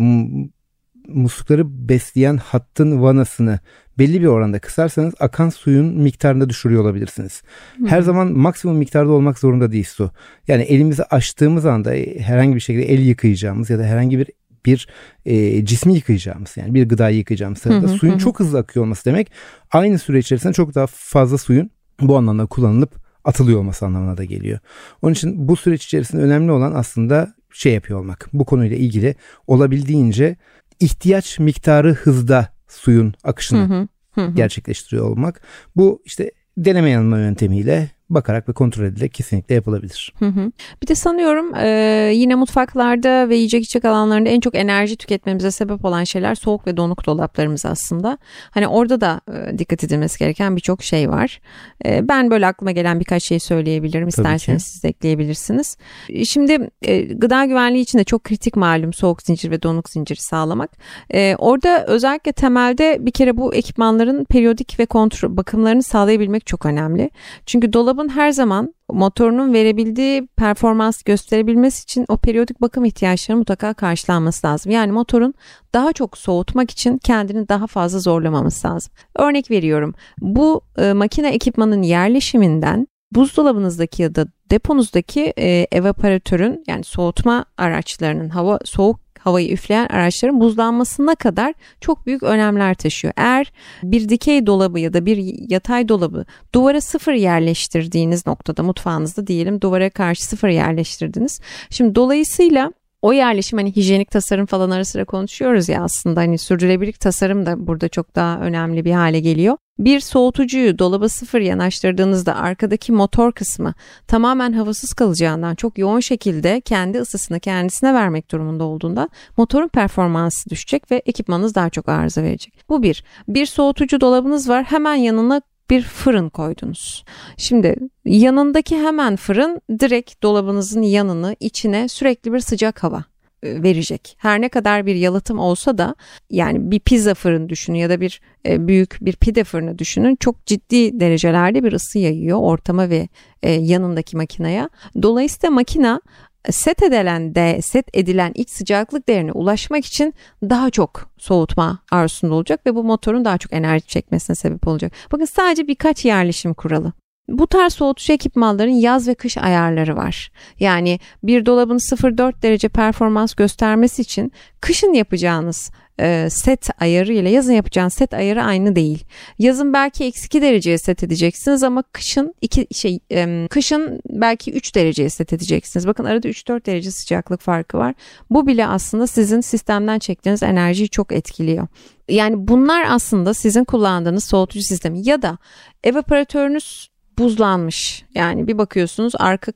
muslukları besleyen hattın vanasını belli bir oranda kısarsanız akan suyun miktarını düşürüyor olabilirsiniz. Her zaman maksimum miktarda olmak zorunda değil su. Yani elimizi açtığımız anda herhangi bir şekilde el yıkayacağımız ya da herhangi bir bir e, cismi yıkayacağımız yani bir gıdayı yıkayacağımız sırada hı suyun hı. çok hızlı akıyor olması demek aynı süre içerisinde çok daha fazla suyun bu anlamda kullanılıp atılıyor olması anlamına da geliyor. Onun için bu süreç içerisinde önemli olan aslında şey yapıyor olmak. Bu konuyla ilgili olabildiğince ihtiyaç miktarı hızda suyun akışını hı hı. gerçekleştiriyor olmak. Bu işte deneme yanılma yöntemiyle bakarak ve kontrol edilerek kesinlikle yapılabilir. Hı hı. Bir de sanıyorum e, yine mutfaklarda ve yiyecek içecek alanlarında en çok enerji tüketmemize sebep olan şeyler soğuk ve donuk dolaplarımız aslında. Hani orada da e, dikkat edilmesi gereken birçok şey var. E, ben böyle aklıma gelen birkaç şey söyleyebilirim. İsterseniz siz ekleyebilirsiniz. Şimdi e, gıda güvenliği için de çok kritik malum soğuk zincir ve donuk zinciri sağlamak. E, orada özellikle temelde bir kere bu ekipmanların periyodik ve kontrol bakımlarını sağlayabilmek çok önemli. Çünkü dolabı dolabın her zaman motorunun verebildiği performans gösterebilmesi için o periyodik bakım ihtiyaçları mutlaka karşılanması lazım. Yani motorun daha çok soğutmak için kendini daha fazla zorlamaması lazım. Örnek veriyorum. Bu e, makine ekipmanın yerleşiminden buzdolabınızdaki ya da deponuzdaki e, evaporatörün yani soğutma araçlarının hava soğuk havayı üfleyen araçların buzlanmasına kadar çok büyük önemler taşıyor. Eğer bir dikey dolabı ya da bir yatay dolabı duvara sıfır yerleştirdiğiniz noktada mutfağınızda diyelim duvara karşı sıfır yerleştirdiniz. Şimdi dolayısıyla o yerleşim hani hijyenik tasarım falan ara sıra konuşuyoruz ya aslında hani sürdürülebilirlik tasarım da burada çok daha önemli bir hale geliyor. Bir soğutucuyu dolaba sıfır yanaştırdığınızda arkadaki motor kısmı tamamen havasız kalacağından çok yoğun şekilde kendi ısısını kendisine vermek durumunda olduğunda motorun performansı düşecek ve ekipmanınız daha çok arıza verecek. Bu bir. Bir soğutucu dolabınız var hemen yanına bir fırın koydunuz. Şimdi yanındaki hemen fırın direkt dolabınızın yanını içine sürekli bir sıcak hava verecek. Her ne kadar bir yalıtım olsa da yani bir pizza fırını düşünün ya da bir e, büyük bir pide fırını düşünün çok ciddi derecelerde bir ısı yayıyor ortama ve e, yanındaki makineye. Dolayısıyla makina set edilen de set edilen iç sıcaklık değerine ulaşmak için daha çok soğutma arzusunda olacak ve bu motorun daha çok enerji çekmesine sebep olacak. Bakın sadece birkaç yerleşim kuralı. Bu tarz soğutucu ekipmanların yaz ve kış ayarları var. Yani bir dolabın 0-4 derece performans göstermesi için kışın yapacağınız e, set ayarı ile yazın yapacağınız set ayarı aynı değil. Yazın belki eksi 2 dereceye set edeceksiniz ama kışın iki şey kışın belki 3 dereceye set edeceksiniz. Bakın arada 3-4 derece sıcaklık farkı var. Bu bile aslında sizin sistemden çektiğiniz enerjiyi çok etkiliyor. Yani bunlar aslında sizin kullandığınız soğutucu sistemi ya da evaporatörünüz buzlanmış. Yani bir bakıyorsunuz arka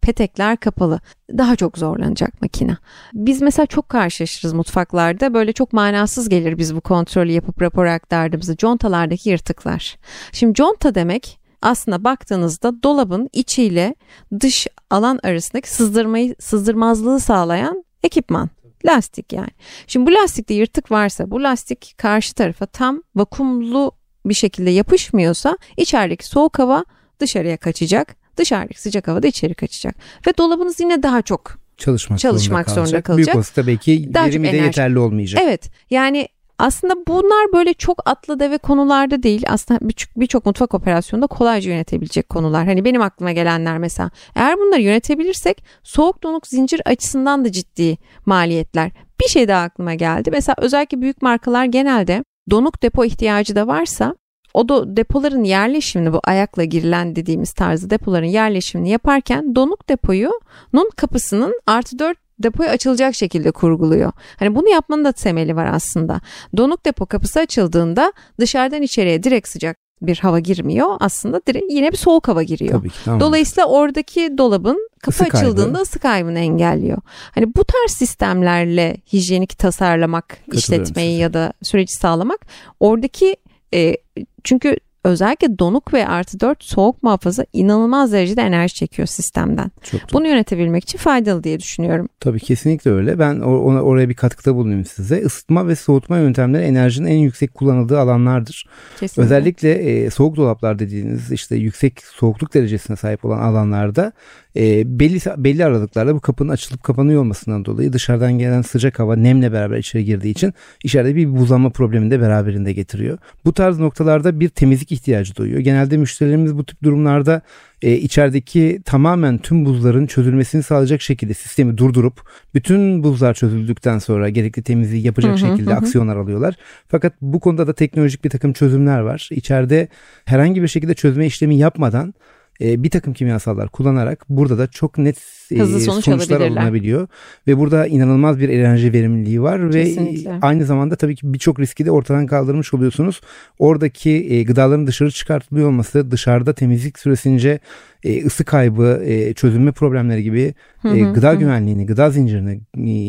petekler kapalı. Daha çok zorlanacak makine. Biz mesela çok karşılaşırız mutfaklarda. Böyle çok manasız gelir biz bu kontrolü yapıp rapor aktardığımızda. Contalardaki yırtıklar. Şimdi conta demek aslında baktığınızda dolabın içiyle dış alan arasındaki sızdırmayı sızdırmazlığı sağlayan ekipman. Lastik yani. Şimdi bu lastikte yırtık varsa bu lastik karşı tarafa tam vakumlu bir şekilde yapışmıyorsa içerideki soğuk hava dışarıya kaçacak. Dışarıdaki sıcak hava da içeri kaçacak. Ve dolabınız yine daha çok çalışmak, çalışmak zorunda zorunda kalacak. kalacak. Büyük olasılıkla belki Daha verimi de enerji. yeterli olmayacak. Evet yani aslında bunlar böyle çok atlı deve konularda değil. Aslında birçok birçok mutfak operasyonunda kolayca yönetebilecek konular. Hani benim aklıma gelenler mesela. Eğer bunları yönetebilirsek soğuk donuk zincir açısından da ciddi maliyetler. Bir şey daha aklıma geldi. Mesela özellikle büyük markalar genelde donuk depo ihtiyacı da varsa o da depoların yerleşimini bu ayakla girilen dediğimiz tarzı depoların yerleşimini yaparken donuk depoyunun kapısının artı 4 depoya açılacak şekilde kurguluyor. Hani bunu yapmanın da temeli var aslında. Donuk depo kapısı açıldığında dışarıdan içeriye direkt sıcak bir hava girmiyor. Aslında direkt yine bir soğuk hava giriyor. Tabii ki tamam. Dolayısıyla oradaki dolabın kapı kaybı. açıldığında ısı kaybını engelliyor. Hani bu tarz sistemlerle hijyenik tasarlamak, işletmeyi size. ya da süreci sağlamak oradaki e, çünkü özellikle donuk ve artı 4 soğuk muhafaza inanılmaz derecede enerji çekiyor sistemden. Çok doğru. Bunu yönetebilmek için faydalı diye düşünüyorum. Tabii kesinlikle öyle. Ben or- ona, oraya bir katkıda bulunayım size. Isıtma ve soğutma yöntemleri enerjinin en yüksek kullanıldığı alanlardır. Kesinlikle. Özellikle e, soğuk dolaplar dediğiniz işte yüksek soğukluk derecesine sahip olan alanlarda e, belli belli aralıklarla bu kapının açılıp kapanıyor olmasından dolayı dışarıdan gelen sıcak hava nemle beraber içeri girdiği için içeride bir buzlanma problemini de beraberinde getiriyor. Bu tarz noktalarda bir temizlik ihtiyacı duyuyor. Genelde müşterilerimiz bu tip durumlarda e, içerideki tamamen tüm buzların çözülmesini sağlayacak şekilde sistemi durdurup bütün buzlar çözüldükten sonra gerekli temizliği yapacak Hı hı, şekilde hı. aksiyonlar alıyorlar. Fakat bu konuda da teknolojik bir takım çözümler var. İçeride herhangi bir şekilde çözme işlemi yapmadan e, bir takım kimyasallar kullanarak burada da çok net e, sonuç sonuçlar alabilirler. alınabiliyor. Ve burada inanılmaz bir enerji verimliliği var ve Kesinlikle. aynı zamanda tabii ki birçok riski de ortadan kaldırmış oluyorsunuz. Oradaki e, gıdaların dışarı çıkartılıyor olması dışarıda temizlik süresince e, ısı kaybı, e, çözülme problemleri gibi e, hı, gıda hı. güvenliğini, gıda zincirini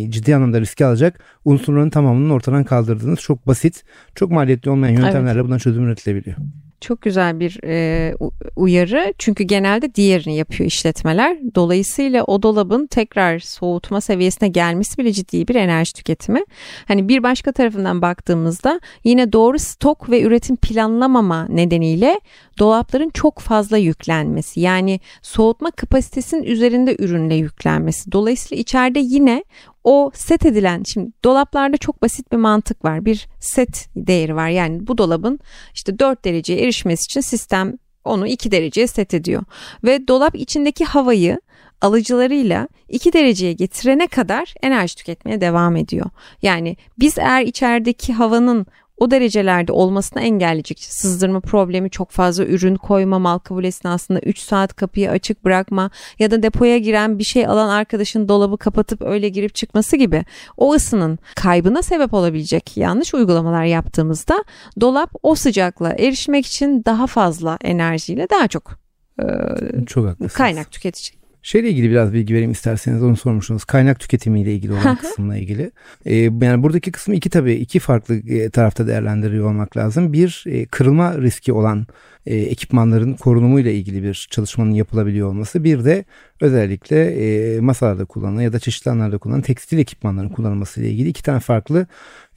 e, ciddi anlamda riske alacak unsurların tamamının ortadan kaldırdığınız çok basit, çok maliyetli olmayan yöntemlerle bundan çözüm üretilebiliyor. Çok güzel bir e, uyarı çünkü genelde diğerini yapıyor işletmeler. Dolayısıyla o dolabın tekrar soğutma seviyesine gelmesi bile ciddi bir enerji tüketimi. Hani bir başka tarafından baktığımızda yine doğru stok ve üretim planlamama nedeniyle dolapların çok fazla yüklenmesi yani soğutma kapasitesinin üzerinde ürünle yüklenmesi. Dolayısıyla içeride yine o set edilen şimdi dolaplarda çok basit bir mantık var. Bir set değeri var. Yani bu dolabın işte 4 dereceye erişmesi için sistem onu 2 dereceye set ediyor. Ve dolap içindeki havayı alıcılarıyla 2 dereceye getirene kadar enerji tüketmeye devam ediyor. Yani biz eğer içerideki havanın o derecelerde olmasını engelleyecek sızdırma problemi çok fazla ürün koyma mal kabul esnasında 3 saat kapıyı açık bırakma ya da depoya giren bir şey alan arkadaşın dolabı kapatıp öyle girip çıkması gibi o ısının kaybına sebep olabilecek yanlış uygulamalar yaptığımızda dolap o sıcaklığa erişmek için daha fazla enerjiyle daha çok e, Çok haklısınız. kaynak tüketecek. Şeyle ilgili biraz bilgi vereyim isterseniz onu sormuştunuz. Kaynak tüketimiyle ilgili olan kısımla ilgili. Ee, yani buradaki kısmı iki tabii iki farklı e, tarafta değerlendiriyor olmak lazım. Bir e, kırılma riski olan e, ekipmanların korunumuyla ilgili bir çalışmanın yapılabiliyor olması. Bir de özellikle e, masalarda kullanılan ya da çeşitli alanlarda kullanılan tekstil ekipmanların kullanılması ile ilgili iki tane farklı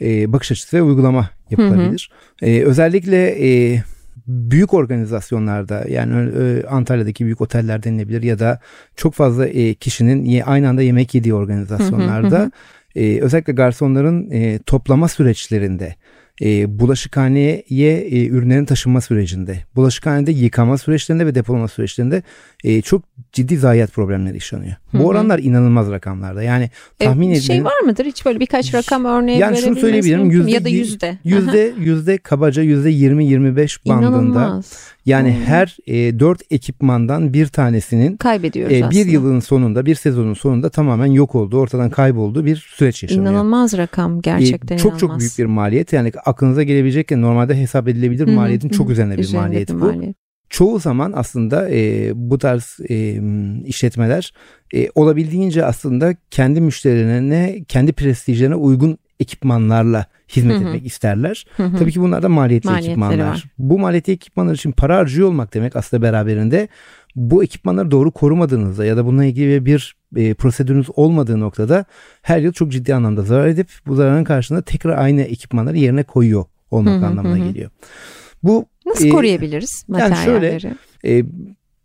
e, bakış açısı ve uygulama yapılabilir. E, özellikle e, büyük organizasyonlarda yani e, Antalya'daki büyük oteller denilebilir ya da çok fazla e, kişinin ye- aynı anda yemek yediği organizasyonlarda e, özellikle garsonların e, toplama süreçlerinde e, bulaşıkhaneye e, ürünlerin taşınma sürecinde, bulaşıkhanede yıkama süreçlerinde ve depolama süreçlerinde e, çok ciddi zayiat problemleri yaşanıyor. Hı Bu oranlar inanılmaz rakamlarda. Yani tahmin E, edin. şey var mıdır hiç böyle birkaç rakam örneği Yani şunu söyleyebilirim, yüzde ya da yüzde. yüzde yüzde kabaca yüzde 20-25 bandında. İnanılmaz. Yani Hmm. her e, 4 ekipmandan bir tanesinin Kaybediyoruz e, bir aslında. yılın sonunda, bir sezonun sonunda tamamen yok olduğu, ortadan kaybolduğu bir süreç yaşanıyor. İnanılmaz rakam gerçekten E, çok inanılmaz. çok büyük bir maliyet. Yani aklınıza gelebilecek normalde hesap edilebilir hı, maliyetin hı çok üzerine bir maliyet bir bu. maliyet. Çoğu zaman aslında e, bu tarz e, işletmeler e, olabildiğince aslında kendi müşterilerine, kendi prestijlerine uygun ekipmanlarla hizmet Hı hı. etmek isterler. Hı hı. Tabii ki bunlar da maliyetli Maliyetleri ekipmanlar. var. Bu maliyetli ekipmanlar için para harcıyor olmak demek aslında beraberinde bu ekipmanları doğru korumadığınızda ya da bununla ilgili bir e, prosedürünüz olmadığı noktada her yıl çok ciddi anlamda zarar edip bu zararın karşılığında tekrar aynı ekipmanları yerine koyuyor olmak Hı hı, anlamına hı hı. geliyor. Bu Nasıl e, koruyabiliriz yani materyalleri? şöyle, e,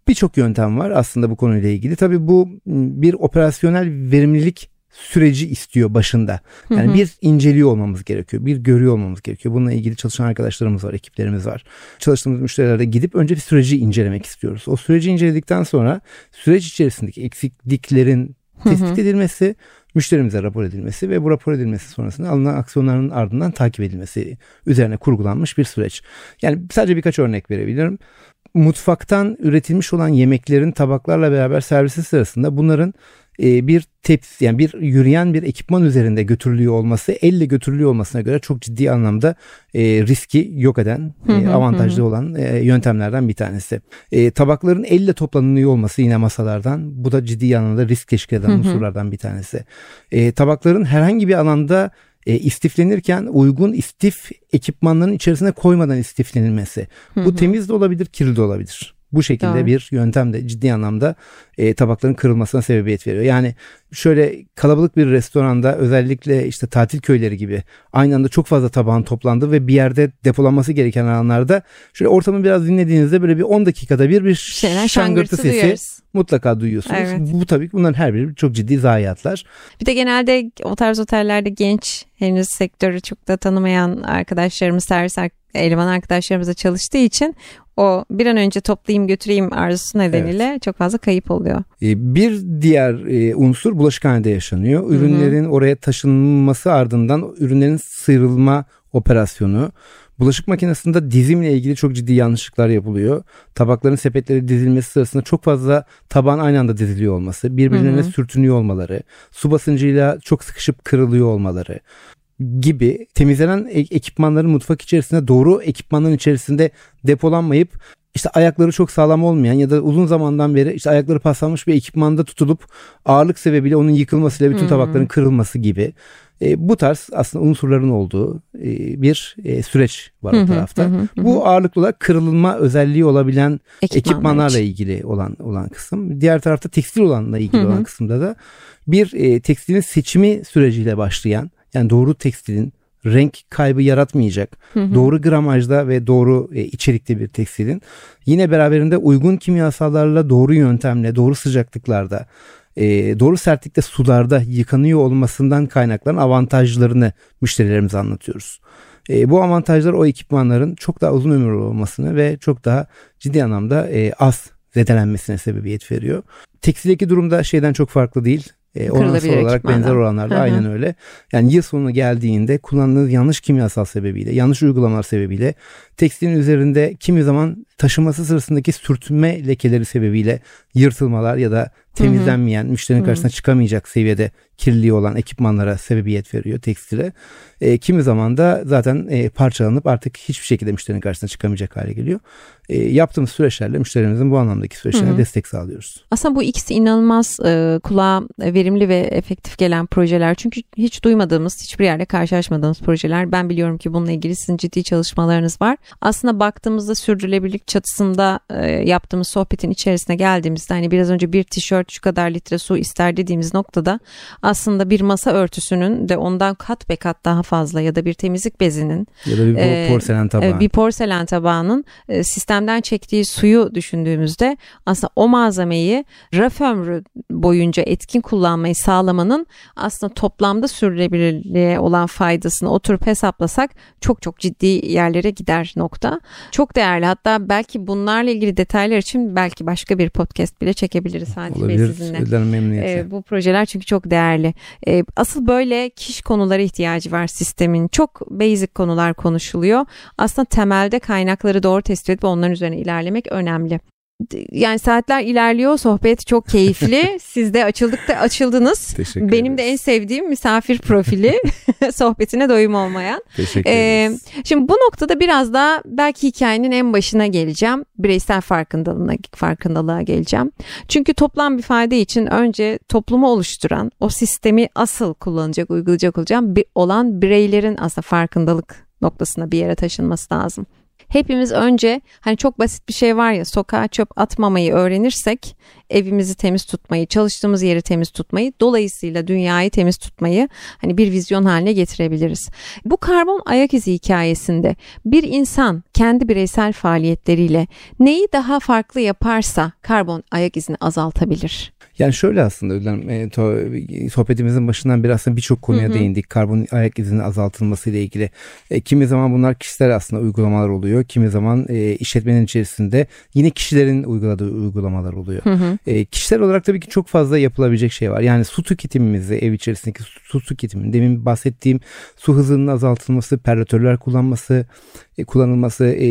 birçok yöntem var aslında bu konuyla ilgili. Tabii bu bir operasyonel verimlilik süreci istiyor başında. Yani Hı hı. bir inceliyor olmamız gerekiyor. Bir görüyor olmamız gerekiyor. Bununla ilgili çalışan arkadaşlarımız var, ekiplerimiz var. Çalıştığımız müşterilerde gidip önce bir süreci incelemek istiyoruz. O süreci inceledikten sonra süreç içerisindeki eksikliklerin Hı hı. tespit edilmesi, müşterimize rapor edilmesi ve bu rapor edilmesi sonrasında alınan aksiyonların ardından takip edilmesi üzerine kurgulanmış bir süreç. Yani sadece birkaç örnek verebilirim. Mutfaktan üretilmiş olan yemeklerin tabaklarla beraber servisi sırasında bunların e, bir tepsi yani bir yürüyen bir ekipman üzerinde götürülüyor olması elle götürülüyor olmasına göre çok ciddi anlamda e, riski yok eden e, avantajlı olan e, yöntemlerden bir tanesi. E, tabakların elle toplanıyor olması yine masalardan bu da ciddi anlamda risk teşkil eden unsurlardan bir tanesi. E, tabakların herhangi bir alanda e, istiflenirken uygun istif ekipmanların içerisine koymadan istiflenilmesi. Bu temiz de olabilir, kirli de olabilir. Bu şekilde Doğru. bir yöntem de ciddi anlamda e, tabakların kırılmasına sebebiyet veriyor. Yani şöyle kalabalık bir restoranda özellikle işte tatil köyleri gibi aynı anda çok fazla tabağın toplandığı ve bir yerde depolanması gereken alanlarda şöyle ortamı biraz dinlediğinizde böyle bir 10 dakikada bir bir Şeyler şangırtı sesi duyarız. mutlaka duyuyorsunuz. Evet. Bu tabii ki bunların her biri çok ciddi zayiatlar. Bir de genelde o tarz otellerde genç henüz sektörü çok da tanımayan arkadaşlarımız, servis eleman arkadaşlarımızla çalıştığı için o bir an önce toplayayım götüreyim arzusu nedeniyle çok fazla kayıp oluyor. E, Bir diğer e, unsur bulaşıkhanede yaşanıyor. Ürünlerin oraya taşınması ardından ürünlerin sıyrılma operasyonu. Bulaşık makinesinde dizimle ilgili çok ciddi yanlışlıklar yapılıyor. Tabakların sepetleri dizilmesi sırasında çok fazla tabağın aynı anda diziliyor olması, birbirlerine Hı hı. sürtünüyor olmaları, su basıncıyla çok sıkışıp kırılıyor olmaları gibi temizlenen e- ekipmanların mutfak içerisinde doğru ekipmanların içerisinde depolanmayıp işte ayakları çok sağlam olmayan ya da uzun zamandan beri işte ayakları paslanmış bir ekipmanda tutulup ağırlık sebebiyle onun yıkılmasıyla bütün Hmm. tabakların kırılması gibi e, bu tarz aslında unsurların olduğu e, bir e, süreç var Hı o tarafta. hı hı, hı Bu ağırlıklı olarak kırılma özelliği olabilen Ekipmanlar ekipmanlarla için. ilgili olan olan kısım. Diğer tarafta tekstil olanla ilgili Hı hı. olan kısımda da bir e, tekstilin seçimi süreciyle başlayan yani doğru tekstilin renk kaybı yaratmayacak, Hı hı. doğru gramajda ve doğru e, içerikli bir tekstilin yine beraberinde uygun kimyasallarla doğru yöntemle, doğru sıcaklıklarda, e, doğru sertlikte sularda yıkanıyor olmasından kaynaklanan avantajlarını müşterilerimize anlatıyoruz. E, bu avantajlar o ekipmanların çok daha uzun ömürlü olmasını ve çok daha ciddi anlamda e, az zedelenmesine sebebiyet veriyor. Tekstildeki durumda şeyden çok farklı değil. E, oransal olarak ekipmandan. benzer oranlarda Hı hı. aynen öyle. Yani yıl sonu geldiğinde kullandığınız yanlış kimyasal sebebiyle, yanlış uygulamalar sebebiyle tekstilin üzerinde kimi zaman taşıması sırasındaki sürtünme lekeleri sebebiyle yırtılmalar ya da temizlenmeyen, müşterinin Hı hı. karşısına çıkamayacak seviyede kirliliği olan ekipmanlara sebebiyet veriyor tekstile. E, kimi zaman da zaten e, parçalanıp artık hiçbir şekilde müşterinin karşısına çıkamayacak hale geliyor. E, yaptığımız süreçlerle müşterimizin bu anlamdaki süreçlerine Hı hı. destek sağlıyoruz. Aslında bu ikisi inanılmaz e, kulağa verimli ve efektif gelen projeler. Çünkü hiç duymadığımız, hiçbir yerde karşılaşmadığımız projeler. Ben biliyorum ki bununla ilgili sizin ciddi çalışmalarınız var. Aslında baktığımızda sürdürülebilirlik çatısında e, yaptığımız sohbetin içerisine geldiğimizde hani biraz önce bir tişört şu kadar litre su ister dediğimiz noktada aslında bir masa örtüsünün de ondan kat be kat daha fazla ya da bir temizlik bezinin Ya da bir Ee, porselen tabağı. e, bir porselen tabağının e, sistemden çektiği suyu düşündüğümüzde aslında o malzemeyi raf ömrü boyunca etkin kullanmayı sağlamanın aslında toplamda sürdürülebilirliğe olan faydasını oturup hesaplasak çok çok ciddi yerlere gider nokta. Çok değerli hatta belki bunlarla ilgili detaylar için belki başka bir podcast bile çekebiliriz Bey Olabilir. sizinle. Ödelen memnuniyetle. Ee, bu projeler çünkü çok değerli. Ee, asıl böyle kiş konulara ihtiyacı var sistemin. Çok basic konular konuşuluyor. Aslında temelde kaynakları doğru tespit edip onların üzerine ilerlemek önemli. Yani saatler ilerliyor, sohbet çok keyifli. <laughs> Siz de açıldıkta açıldınız. Teşekkür Benim de en ederiz. sevdiğim misafir profili <laughs> <laughs> sohbetine doyum olmayan. Teşekkür Ee, ederiz. Şimdi bu noktada biraz daha belki hikayenin en başına geleceğim. Bireysel farkındalığına, farkındalığa geleceğim. Çünkü toplam bir fayda için önce toplumu oluşturan, o sistemi asıl kullanacak, uygulayacak olacağım olan bireylerin aslında farkındalık noktasına bir yere taşınması lazım. Hepimiz önce hani çok basit bir şey var ya sokağa çöp atmamayı öğrenirsek evimizi temiz tutmayı, çalıştığımız yeri temiz tutmayı, dolayısıyla dünyayı temiz tutmayı hani bir vizyon haline getirebiliriz. Bu karbon ayak izi hikayesinde bir insan kendi bireysel faaliyetleriyle neyi daha farklı yaparsa karbon ayak izini azaltabilir. Yani şöyle aslında Özlem, e, to, sohbetimizin başından beri aslında birçok konuya hı hı. değindik. Karbon ayak izinin azaltılması ile ilgili. E, kimi zaman bunlar kişisel aslında uygulamalar oluyor. Kimi zaman e, işletmenin içerisinde yine kişilerin uyguladığı uygulamalar oluyor. Hı hı. E, kişisel olarak tabii ki çok fazla yapılabilecek şey var. Yani su tüketimimizi, ev içerisindeki su, su tüketimi, demin bahsettiğim su hızının azaltılması, perlatörler kullanması, e, kullanılması, e,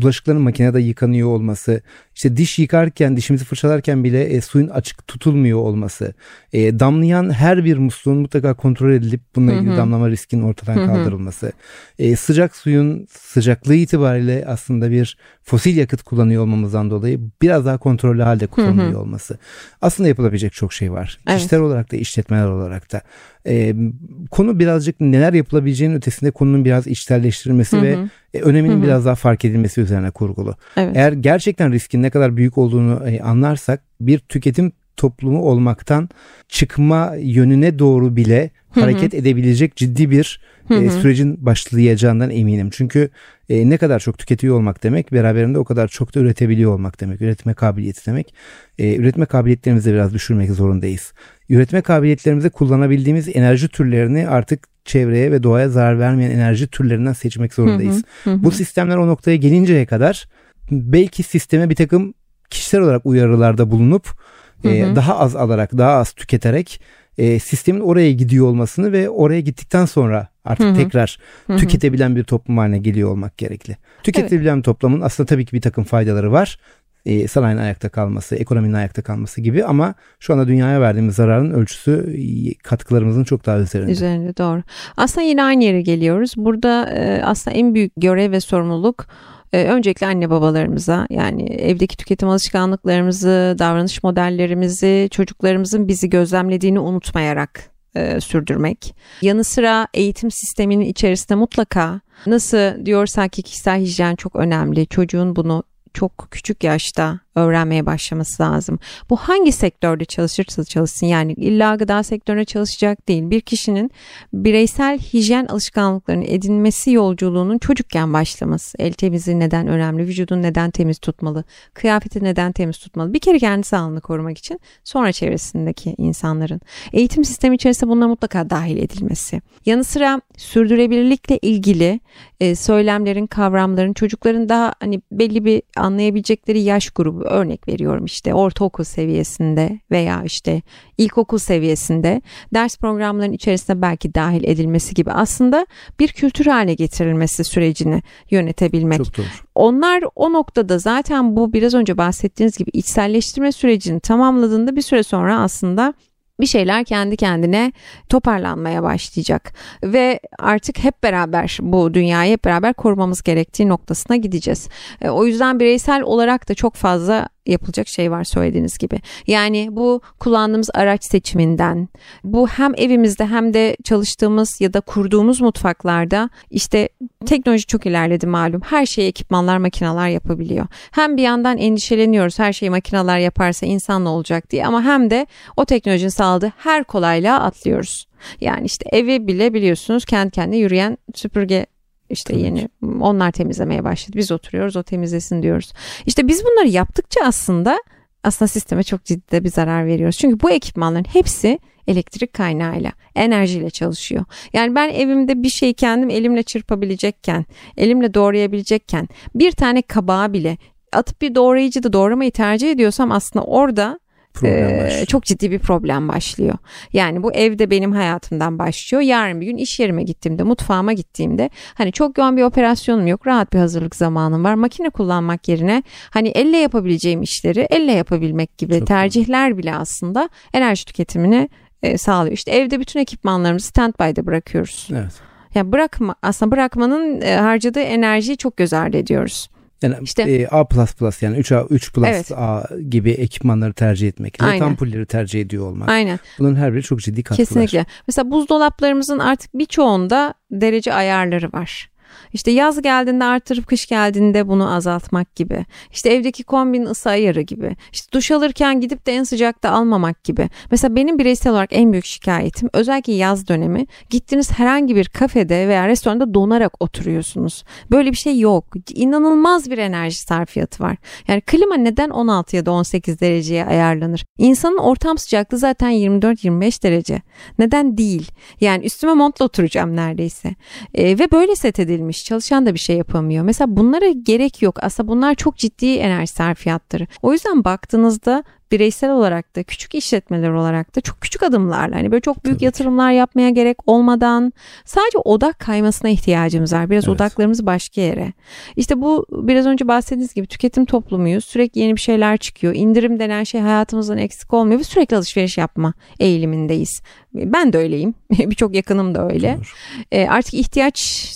bulaşıkların makinede yıkanıyor olması, işte diş yıkarken, dişimizi fırçalarken bile e, suyun açık tutulmuyor olması, e, damlayan her bir musluğun mutlaka kontrol edilip bununla ilgili hı hı. damlama riskinin ortadan hı hı. kaldırılması, e, sıcak suyun sıcaklığı itibariyle aslında bir fosil yakıt kullanıyor olmamızdan dolayı biraz daha kontrollü halde kullanılıyor hı hı. olması. Aslında yapılabilecek çok şey var. Evet. Kişiler olarak da işletmeler olarak da. E, konu birazcık neler yapılabileceğinin ötesinde konunun biraz içselleştirilmesi hı hı. ve e, öneminin hı hı. biraz daha fark edilmesi üzerine kurgulu. Evet. Eğer gerçekten riskin ne kadar büyük olduğunu e, anlarsak bir tüketim toplumu olmaktan çıkma yönüne doğru bile hareket hı hı. edebilecek ciddi bir hı hı. E, sürecin başlayacağından eminim. Çünkü e, ne kadar çok tüketiyor olmak demek beraberinde o kadar çok da üretebiliyor olmak demek. Üretme kabiliyeti demek. E, üretme kabiliyetlerimizi biraz düşürmek zorundayız. Üretme kabiliyetlerimizi kullanabildiğimiz enerji türlerini artık çevreye ve doğaya zarar vermeyen enerji türlerinden seçmek zorundayız. Hı hı hı. Bu sistemler o noktaya gelinceye kadar belki sisteme bir takım kişisel olarak uyarılarda bulunup hı hı. Daha az alarak daha az tüketerek e, sistemin oraya gidiyor olmasını ve oraya gittikten sonra artık Hı-hı. tekrar Hı-hı. tüketebilen bir toplum haline geliyor olmak gerekli. Tüketebilen evet. toplumun aslında tabii ki bir takım faydaları var. E, sanayinin ayakta kalması, ekonominin ayakta kalması gibi ama şu anda dünyaya verdiğimiz zararın ölçüsü katkılarımızın çok daha üzerinde. Üzerinde doğru. Aslında yine aynı yere geliyoruz. Burada e, aslında en büyük görev ve sorumluluk ee, öncelikle anne babalarımıza yani evdeki tüketim alışkanlıklarımızı, davranış modellerimizi, çocuklarımızın bizi gözlemlediğini unutmayarak e, sürdürmek. Yanı sıra eğitim sisteminin içerisinde mutlaka nasıl diyorsak ki kişisel hijyen çok önemli. Çocuğun bunu çok küçük yaşta öğrenmeye başlaması lazım. Bu hangi sektörde çalışırsa çalışsın yani illa gıda sektörüne çalışacak değil. Bir kişinin bireysel hijyen alışkanlıklarını edinmesi yolculuğunun çocukken başlaması. El temizliği neden önemli, vücudun neden temiz tutmalı, kıyafeti neden temiz tutmalı. Bir kere kendi sağlığını korumak için sonra çevresindeki insanların. Eğitim sistemi içerisinde bunlar mutlaka dahil edilmesi. Yanı sıra sürdürülebilirlikle ilgili e, söylemlerin, kavramların çocukların daha hani belli bir anlayabilecekleri yaş grubu örnek veriyorum işte ortaokul seviyesinde veya işte ilkokul seviyesinde ders programlarının içerisinde belki dahil edilmesi gibi aslında bir kültür haline getirilmesi sürecini yönetebilmek. Onlar o noktada zaten bu biraz önce bahsettiğiniz gibi içselleştirme sürecini tamamladığında bir süre sonra aslında bir şeyler kendi kendine toparlanmaya başlayacak ve artık hep beraber bu dünyayı hep beraber korumamız gerektiği noktasına gideceğiz. E, o yüzden bireysel olarak da çok fazla yapılacak şey var söylediğiniz gibi. Yani bu kullandığımız araç seçiminden, bu hem evimizde hem de çalıştığımız ya da kurduğumuz mutfaklarda işte teknoloji çok ilerledi malum. Her şeyi ekipmanlar, makineler yapabiliyor. Hem bir yandan endişeleniyoruz her şeyi makineler yaparsa insan ne olacak diye ama hem de o teknolojinin sağladığı her kolaylığa atlıyoruz. Yani işte evi bile biliyorsunuz kendi kendine yürüyen süpürge işte Tabii yeni ki. onlar temizlemeye başladı. Biz oturuyoruz o temizlesin diyoruz. İşte biz bunları yaptıkça aslında aslında sisteme çok ciddi bir zarar veriyoruz. Çünkü bu ekipmanların hepsi elektrik kaynağıyla, enerjiyle çalışıyor. Yani ben evimde bir şey kendim elimle çırpabilecekken, elimle doğrayabilecekken bir tane kabağı bile atıp bir doğrayıcı da doğramayı tercih ediyorsam aslında orada ee, çok ciddi bir problem başlıyor. Yani bu evde benim hayatımdan başlıyor. Yarın bir gün iş yerime gittiğimde, mutfağıma gittiğimde hani çok yoğun bir operasyonum yok. Rahat bir hazırlık zamanım var. Makine kullanmak yerine hani elle yapabileceğim işleri elle yapabilmek gibi çok tercihler iyi. bile aslında enerji tüketimini e, sağlıyor. İşte evde bütün ekipmanlarımızı standby'de bırakıyoruz. Evet. Yani bırakma aslında bırakmanın e, harcadığı enerjiyi çok göz ardı ediyoruz. Yani işte, e, A++ yani 3A 3 Plus evet. A gibi ekipmanları tercih etmek, LED ampulleri tercih ediyor olmak. Aynen. Bunların her biri çok ciddi katkılar. Kesinlikle. Mesela buzdolaplarımızın artık birçoğunda derece ayarları var. İşte yaz geldiğinde artırıp kış geldiğinde bunu azaltmak gibi. İşte evdeki kombin ısı ayarı gibi. İşte duş alırken gidip de en sıcakta almamak gibi. Mesela benim bireysel olarak en büyük şikayetim özellikle yaz dönemi gittiğiniz herhangi bir kafede veya restoranda donarak oturuyorsunuz. Böyle bir şey yok. İnanılmaz bir enerji sarfiyatı var. Yani klima neden 16 ya da 18 dereceye ayarlanır? İnsanın ortam sıcaklığı zaten 24-25 derece. Neden değil? Yani üstüme montla oturacağım neredeyse. E, ve böyle set edilmiş. Çalışan da bir şey yapamıyor. Mesela bunlara gerek yok. Aslında bunlar çok ciddi enerji sarfiyatları. O yüzden baktığınızda bireysel olarak da küçük işletmeler olarak da çok küçük adımlarla hani böyle çok büyük Tabii. yatırımlar yapmaya gerek olmadan sadece odak kaymasına ihtiyacımız var. Biraz evet. odaklarımız başka yere. İşte bu biraz önce bahsettiğiniz gibi tüketim toplumuyuz. Sürekli yeni bir şeyler çıkıyor. İndirim denen şey hayatımızdan eksik olmuyor ve sürekli alışveriş yapma eğilimindeyiz. Ben de öyleyim. <laughs> Birçok yakınım da öyle. E, artık ihtiyaç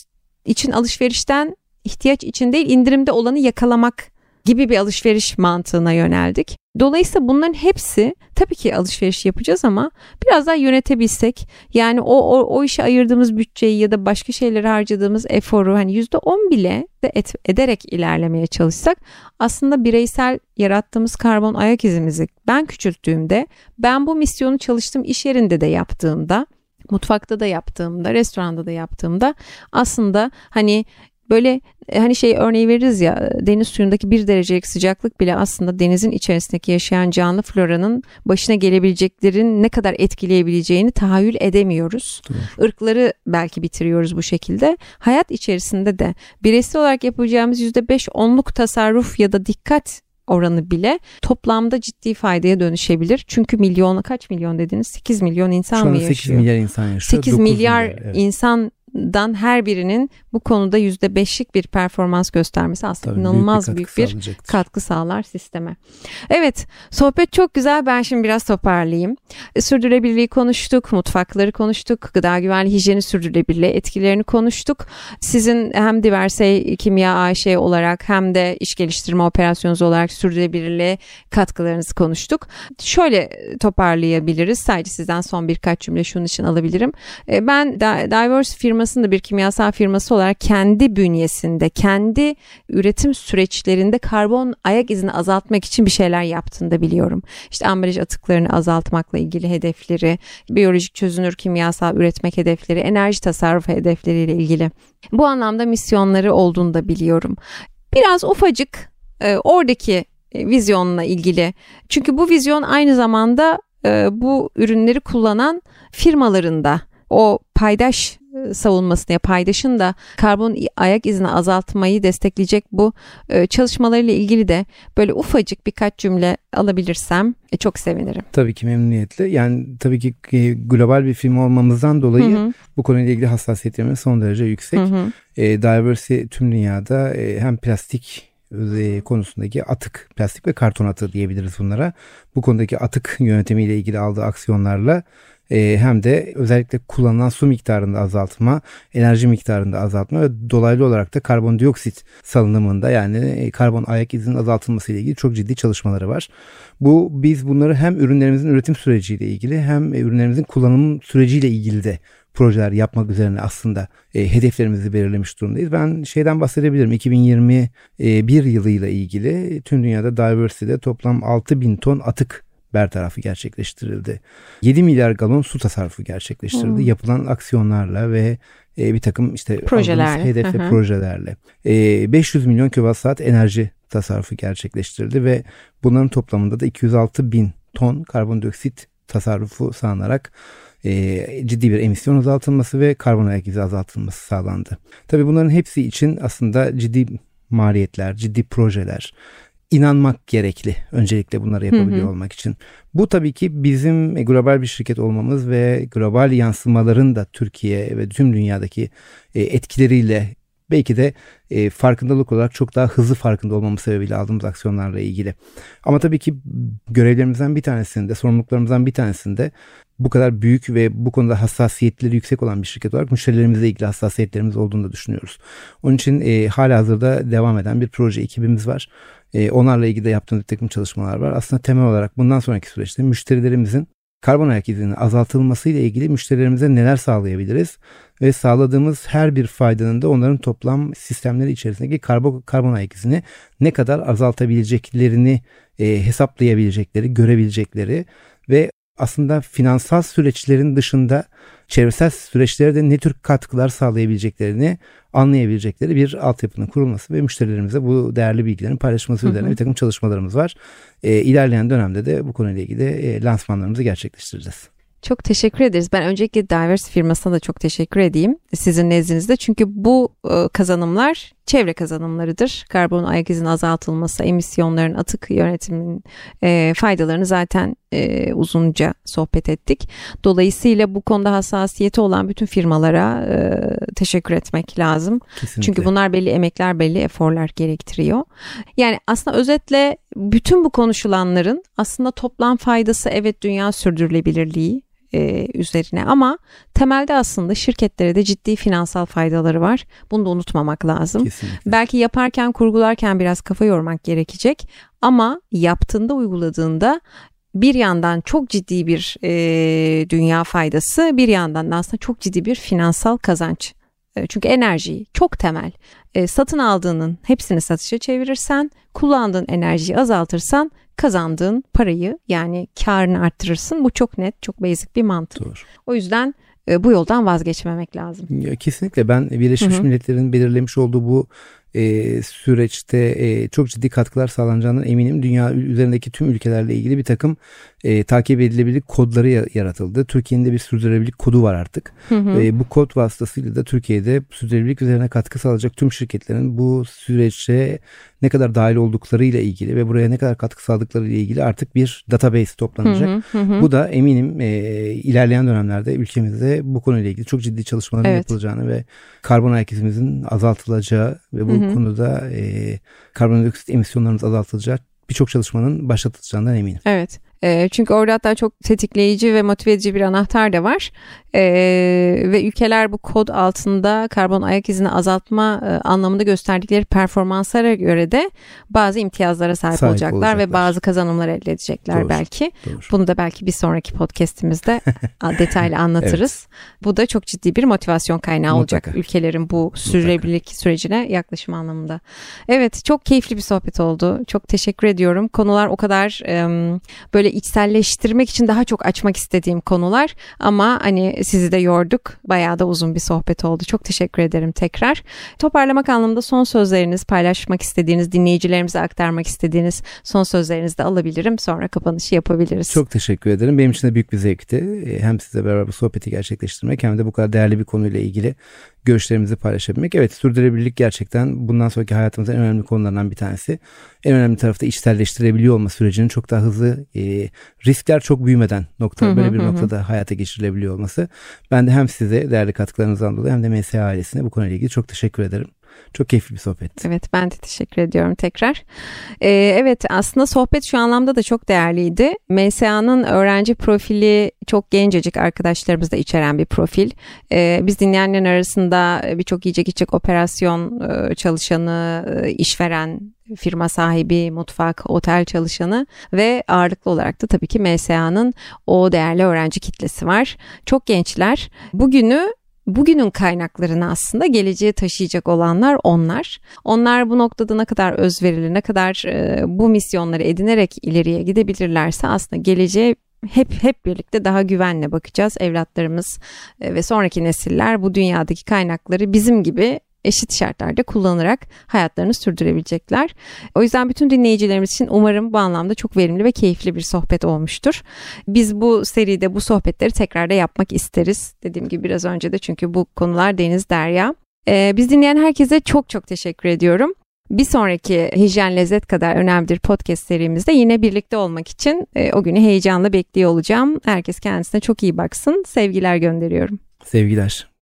için alışverişten ihtiyaç için değil indirimde olanı yakalamak gibi bir alışveriş mantığına yöneldik. Dolayısıyla bunların hepsi tabii ki alışveriş yapacağız ama biraz daha yönetebilsek yani o, o, o işe ayırdığımız bütçeyi ya da başka şeylere harcadığımız eforu hani %10 bile de et, ederek ilerlemeye çalışsak aslında bireysel yarattığımız karbon ayak izimizi ben küçülttüğümde ben bu misyonu çalıştığım iş yerinde de yaptığımda mutfakta da yaptığımda, restoranda da yaptığımda aslında hani Böyle e, hani şey örneği veririz ya deniz suyundaki bir derecelik sıcaklık bile aslında denizin içerisindeki yaşayan canlı floranın başına gelebileceklerin ne kadar etkileyebileceğini tahayyül edemiyoruz. Doğru. Irkları belki bitiriyoruz bu şekilde. Hayat içerisinde de bireysel olarak yapacağımız %5-10'luk tasarruf ya da dikkat oranı bile toplamda ciddi faydaya dönüşebilir. Çünkü milyon kaç milyon dediniz? 8 milyon insan mı yaşıyor? 8 milyar insan yaşıyor. 8 milyar, milyar evet. insan dan her birinin bu konuda yüzde beşlik bir performans göstermesi aslında Tabii inanılmaz büyük bir, büyük bir katkı sağlar sisteme. Evet sohbet çok güzel ben şimdi biraz toparlayayım. E, sürdürülebilirliği konuştuk, mutfakları konuştuk, gıda güvenliği, hijyeni sürdürülebilirliği etkilerini konuştuk. Sizin hem Diverse Kimya AŞ olarak hem de iş geliştirme operasyonu olarak sürdürülebilirliğe katkılarınızı konuştuk. Şöyle toparlayabiliriz. Sadece sizden son birkaç cümle şunun için alabilirim. E, ben Diverse firması firmasının da bir kimyasal firması olarak kendi bünyesinde, kendi üretim süreçlerinde karbon ayak izini azaltmak için bir şeyler yaptığını da biliyorum. İşte ambalaj atıklarını azaltmakla ilgili hedefleri, biyolojik çözünür kimyasal üretmek hedefleri, enerji tasarrufu hedefleriyle ilgili. Bu anlamda misyonları olduğunu da biliyorum. Biraz ufacık e, oradaki e, vizyonla ilgili. Çünkü bu vizyon aynı zamanda e, bu ürünleri kullanan firmaların da o paydaş savunmasını ya paydaşın da karbon ayak izini azaltmayı destekleyecek bu e, çalışmalarıyla ilgili de böyle ufacık birkaç cümle alabilirsem e, çok sevinirim. Tabii ki memnuniyetle. Yani tabii ki global bir film olmamızdan dolayı hı hı. bu konuyla ilgili hassasiyetlerimiz son derece yüksek. Hı hı. E, Diversity tüm dünyada e, hem plastik konusundaki atık, plastik ve karton atığı diyebiliriz bunlara. Bu konudaki atık yönetimiyle ilgili aldığı aksiyonlarla e, hem de özellikle kullanılan su miktarında azaltma, enerji miktarında azaltma ve dolaylı olarak da karbondioksit salınımında yani e, karbon ayak izinin azaltılması ile ilgili çok ciddi çalışmaları var. Bu biz bunları hem ürünlerimizin üretim süreciyle ilgili hem ürünlerimizin kullanım süreciyle ilgili de projeler yapmak üzerine aslında e, hedeflerimizi belirlemiş durumdayız. Ben şeyden bahsedebilirim. 2021 yılıyla ilgili tüm dünyada Diversity'de toplam 6000 ton atık bertarafı gerçekleştirildi. 7 milyar galon su tasarrufu gerçekleştirildi. Hmm. Yapılan aksiyonlarla ve e, bir takım işte projelerle, hedef ve projelerle. E, 500 milyon kilowatt saat enerji tasarrufu gerçekleştirildi ve bunların toplamında da 206 bin ton karbondioksit tasarrufu sağlanarak e, ciddi bir emisyon azaltılması ve karbon ayak izi azaltılması sağlandı. Tabii bunların hepsi için aslında ciddi maliyetler, ciddi projeler, inanmak gerekli öncelikle bunları yapabiliyor hı hı. olmak için. Bu tabii ki bizim global bir şirket olmamız ve global yansımaların da Türkiye ve tüm dünyadaki e, etkileriyle belki de e, farkındalık olarak çok daha hızlı farkında olmamız sebebiyle aldığımız aksiyonlarla ilgili. Ama tabii ki görevlerimizden bir tanesinde, sorumluluklarımızdan bir tanesinde bu kadar büyük ve bu konuda hassasiyetleri yüksek olan bir şirket olarak müşterilerimizle ilgili hassasiyetlerimiz olduğunu da düşünüyoruz. Onun için e, hala hazırda devam eden bir proje ekibimiz var. E, onlarla ilgili de yaptığımız bir takım çalışmalar var. Aslında temel olarak bundan sonraki süreçte müşterilerimizin karbon ayak izinin azaltılması ile ilgili müşterilerimize neler sağlayabiliriz? Ve sağladığımız her bir faydanın da onların toplam sistemleri içerisindeki karbon, karbon ayak izini ne kadar azaltabileceklerini e, hesaplayabilecekleri, görebilecekleri ve aslında finansal süreçlerin dışında çevresel süreçlere de ne tür katkılar sağlayabileceklerini anlayabilecekleri bir altyapının kurulması ve müşterilerimize bu değerli bilgilerin paylaşması hı hı. üzerine bir takım çalışmalarımız var. E, ilerleyen dönemde de bu konuyla ilgili e, lansmanlarımızı gerçekleştireceğiz. Çok teşekkür ederiz. Ben öncelikle Divers firmasına da çok teşekkür edeyim sizin nezdinizde. Çünkü bu e, kazanımlar çevre kazanımlarıdır. Karbon ayak izinin azaltılması, emisyonların atık yönetiminin e, faydalarını zaten e, uzunca sohbet ettik. Dolayısıyla bu konuda hassasiyeti olan bütün firmalara e, teşekkür etmek lazım. Kesinlikle. Çünkü bunlar belli emekler, belli eforlar gerektiriyor. Yani aslında özetle bütün bu konuşulanların aslında toplam faydası evet dünya sürdürülebilirliği, e, üzerine ama temelde aslında şirketlere de ciddi finansal faydaları var. Bunu da unutmamak lazım. Kesinlikle. Belki yaparken kurgularken biraz kafa yormak gerekecek ama yaptığında uyguladığında bir yandan çok ciddi bir e, dünya faydası bir yandan da aslında çok ciddi bir finansal kazanç e, çünkü enerji çok temel. E, satın aldığının hepsini satışa çevirirsen, kullandığın enerjiyi azaltırsan kazandığın parayı yani karını arttırırsın. Bu çok net, çok basic bir mantık. Doğru. O yüzden e, bu yoldan vazgeçmemek lazım. Ya, kesinlikle ben Birleşmiş Hı-hı. Milletler'in belirlemiş olduğu bu e, süreçte e, çok ciddi katkılar sağlanacağından eminim. Dünya üzerindeki tüm ülkelerle ilgili bir takım e, takip edilebilirlik kodları yaratıldı. Türkiye'nin de bir sürdürülebilirlik kodu var artık. Hı hı. E, bu kod vasıtasıyla da Türkiye'de sürdürülebilirlik üzerine katkı sağlayacak tüm şirketlerin bu süreçte ne kadar dahil oldukları ile ilgili ve buraya ne kadar katkı sağladıkları ile ilgili artık bir database toplanacak. Hı hı hı. Bu da eminim e, ilerleyen dönemlerde ülkemizde bu konuyla ilgili çok ciddi çalışmaların evet. yapılacağını ve karbon ayak izimizin azaltılacağı ve bu hı hı. konuda e, karbondioksit emisyonlarımız azaltılacak birçok çalışmanın başlatılacağından eminim. Evet. E, çünkü orada hatta çok tetikleyici ve motive edici bir anahtar da var. E, ve ülkeler bu kod altında karbon ayak izini azaltma e, anlamında gösterdikleri performanslara göre de bazı imtiyazlara sahip, sahip olacaklar, olacaklar ve bazı kazanımlar elde edecekler doğru, belki. Doğru. Bunu da belki bir sonraki podcast'imizde <laughs> detaylı anlatırız. Evet. Bu da çok ciddi bir motivasyon kaynağı Mutlaka. olacak ülkelerin bu sürdürülebilirlik sürecine yaklaşım anlamında. Evet çok keyifli bir sohbet oldu. Çok teşekkür ediyorum. Konular o kadar böyle içselleştirmek için daha çok açmak istediğim konular ama hani sizi de yorduk. Bayağı da uzun bir sohbet oldu. Çok teşekkür ederim tekrar. Toparlamak anlamında son sözleriniz, paylaşmak istediğiniz, dinleyicilerimize aktarmak istediğiniz son sözlerinizi de alabilirim. Sonra kapanışı yapabiliriz. Çok teşekkür ederim. Benim için de büyük bir zevkti. Ee, hem size beraber bu sohbeti gerçekleştirmek hem de bu kadar değerli bir konuyla ilgili görüşlerimizi paylaşabilmek. Evet sürdürülebilirlik gerçekten bundan sonraki hayatımızın en önemli konularından bir tanesi. En önemli tarafta içselleştirebiliyor olma sürecinin çok daha hızlı e, riskler çok büyümeden nokta böyle bir noktada hayata geçirilebiliyor olması. Ben de hem size değerli katkılarınızdan dolayı hem de MSA ailesine bu konuyla ilgili çok teşekkür ederim. Çok keyifli bir sohbet. Evet ben de teşekkür ediyorum tekrar. Ee, evet aslında sohbet şu anlamda da çok değerliydi. MSA'nın öğrenci profili çok gencecik arkadaşlarımız da içeren bir profil. Ee, biz dinleyenlerin arasında birçok yiyecek içecek operasyon e, çalışanı, e, işveren, firma sahibi, mutfak, otel çalışanı ve ağırlıklı olarak da tabii ki MSA'nın o değerli öğrenci kitlesi var. Çok gençler. Bugünü bugünün kaynaklarını aslında geleceğe taşıyacak olanlar onlar. Onlar bu noktada ne kadar özverili, ne kadar e, bu misyonları edinerek ileriye gidebilirlerse aslında geleceğe hep hep birlikte daha güvenle bakacağız. Evlatlarımız e, ve sonraki nesiller bu dünyadaki kaynakları bizim gibi eşit şartlarda kullanarak hayatlarını sürdürebilecekler. O yüzden bütün dinleyicilerimiz için umarım bu anlamda çok verimli ve keyifli bir sohbet olmuştur. Biz bu seride bu sohbetleri tekrar da yapmak isteriz. Dediğim gibi biraz önce de çünkü bu konular deniz derya. Ee, biz dinleyen herkese çok çok teşekkür ediyorum. Bir sonraki Hijyen Lezzet kadar önemlidir podcast serimizde yine birlikte olmak için e, o günü heyecanla bekliyor olacağım. Herkes kendisine çok iyi baksın. Sevgiler gönderiyorum. Sevgiler.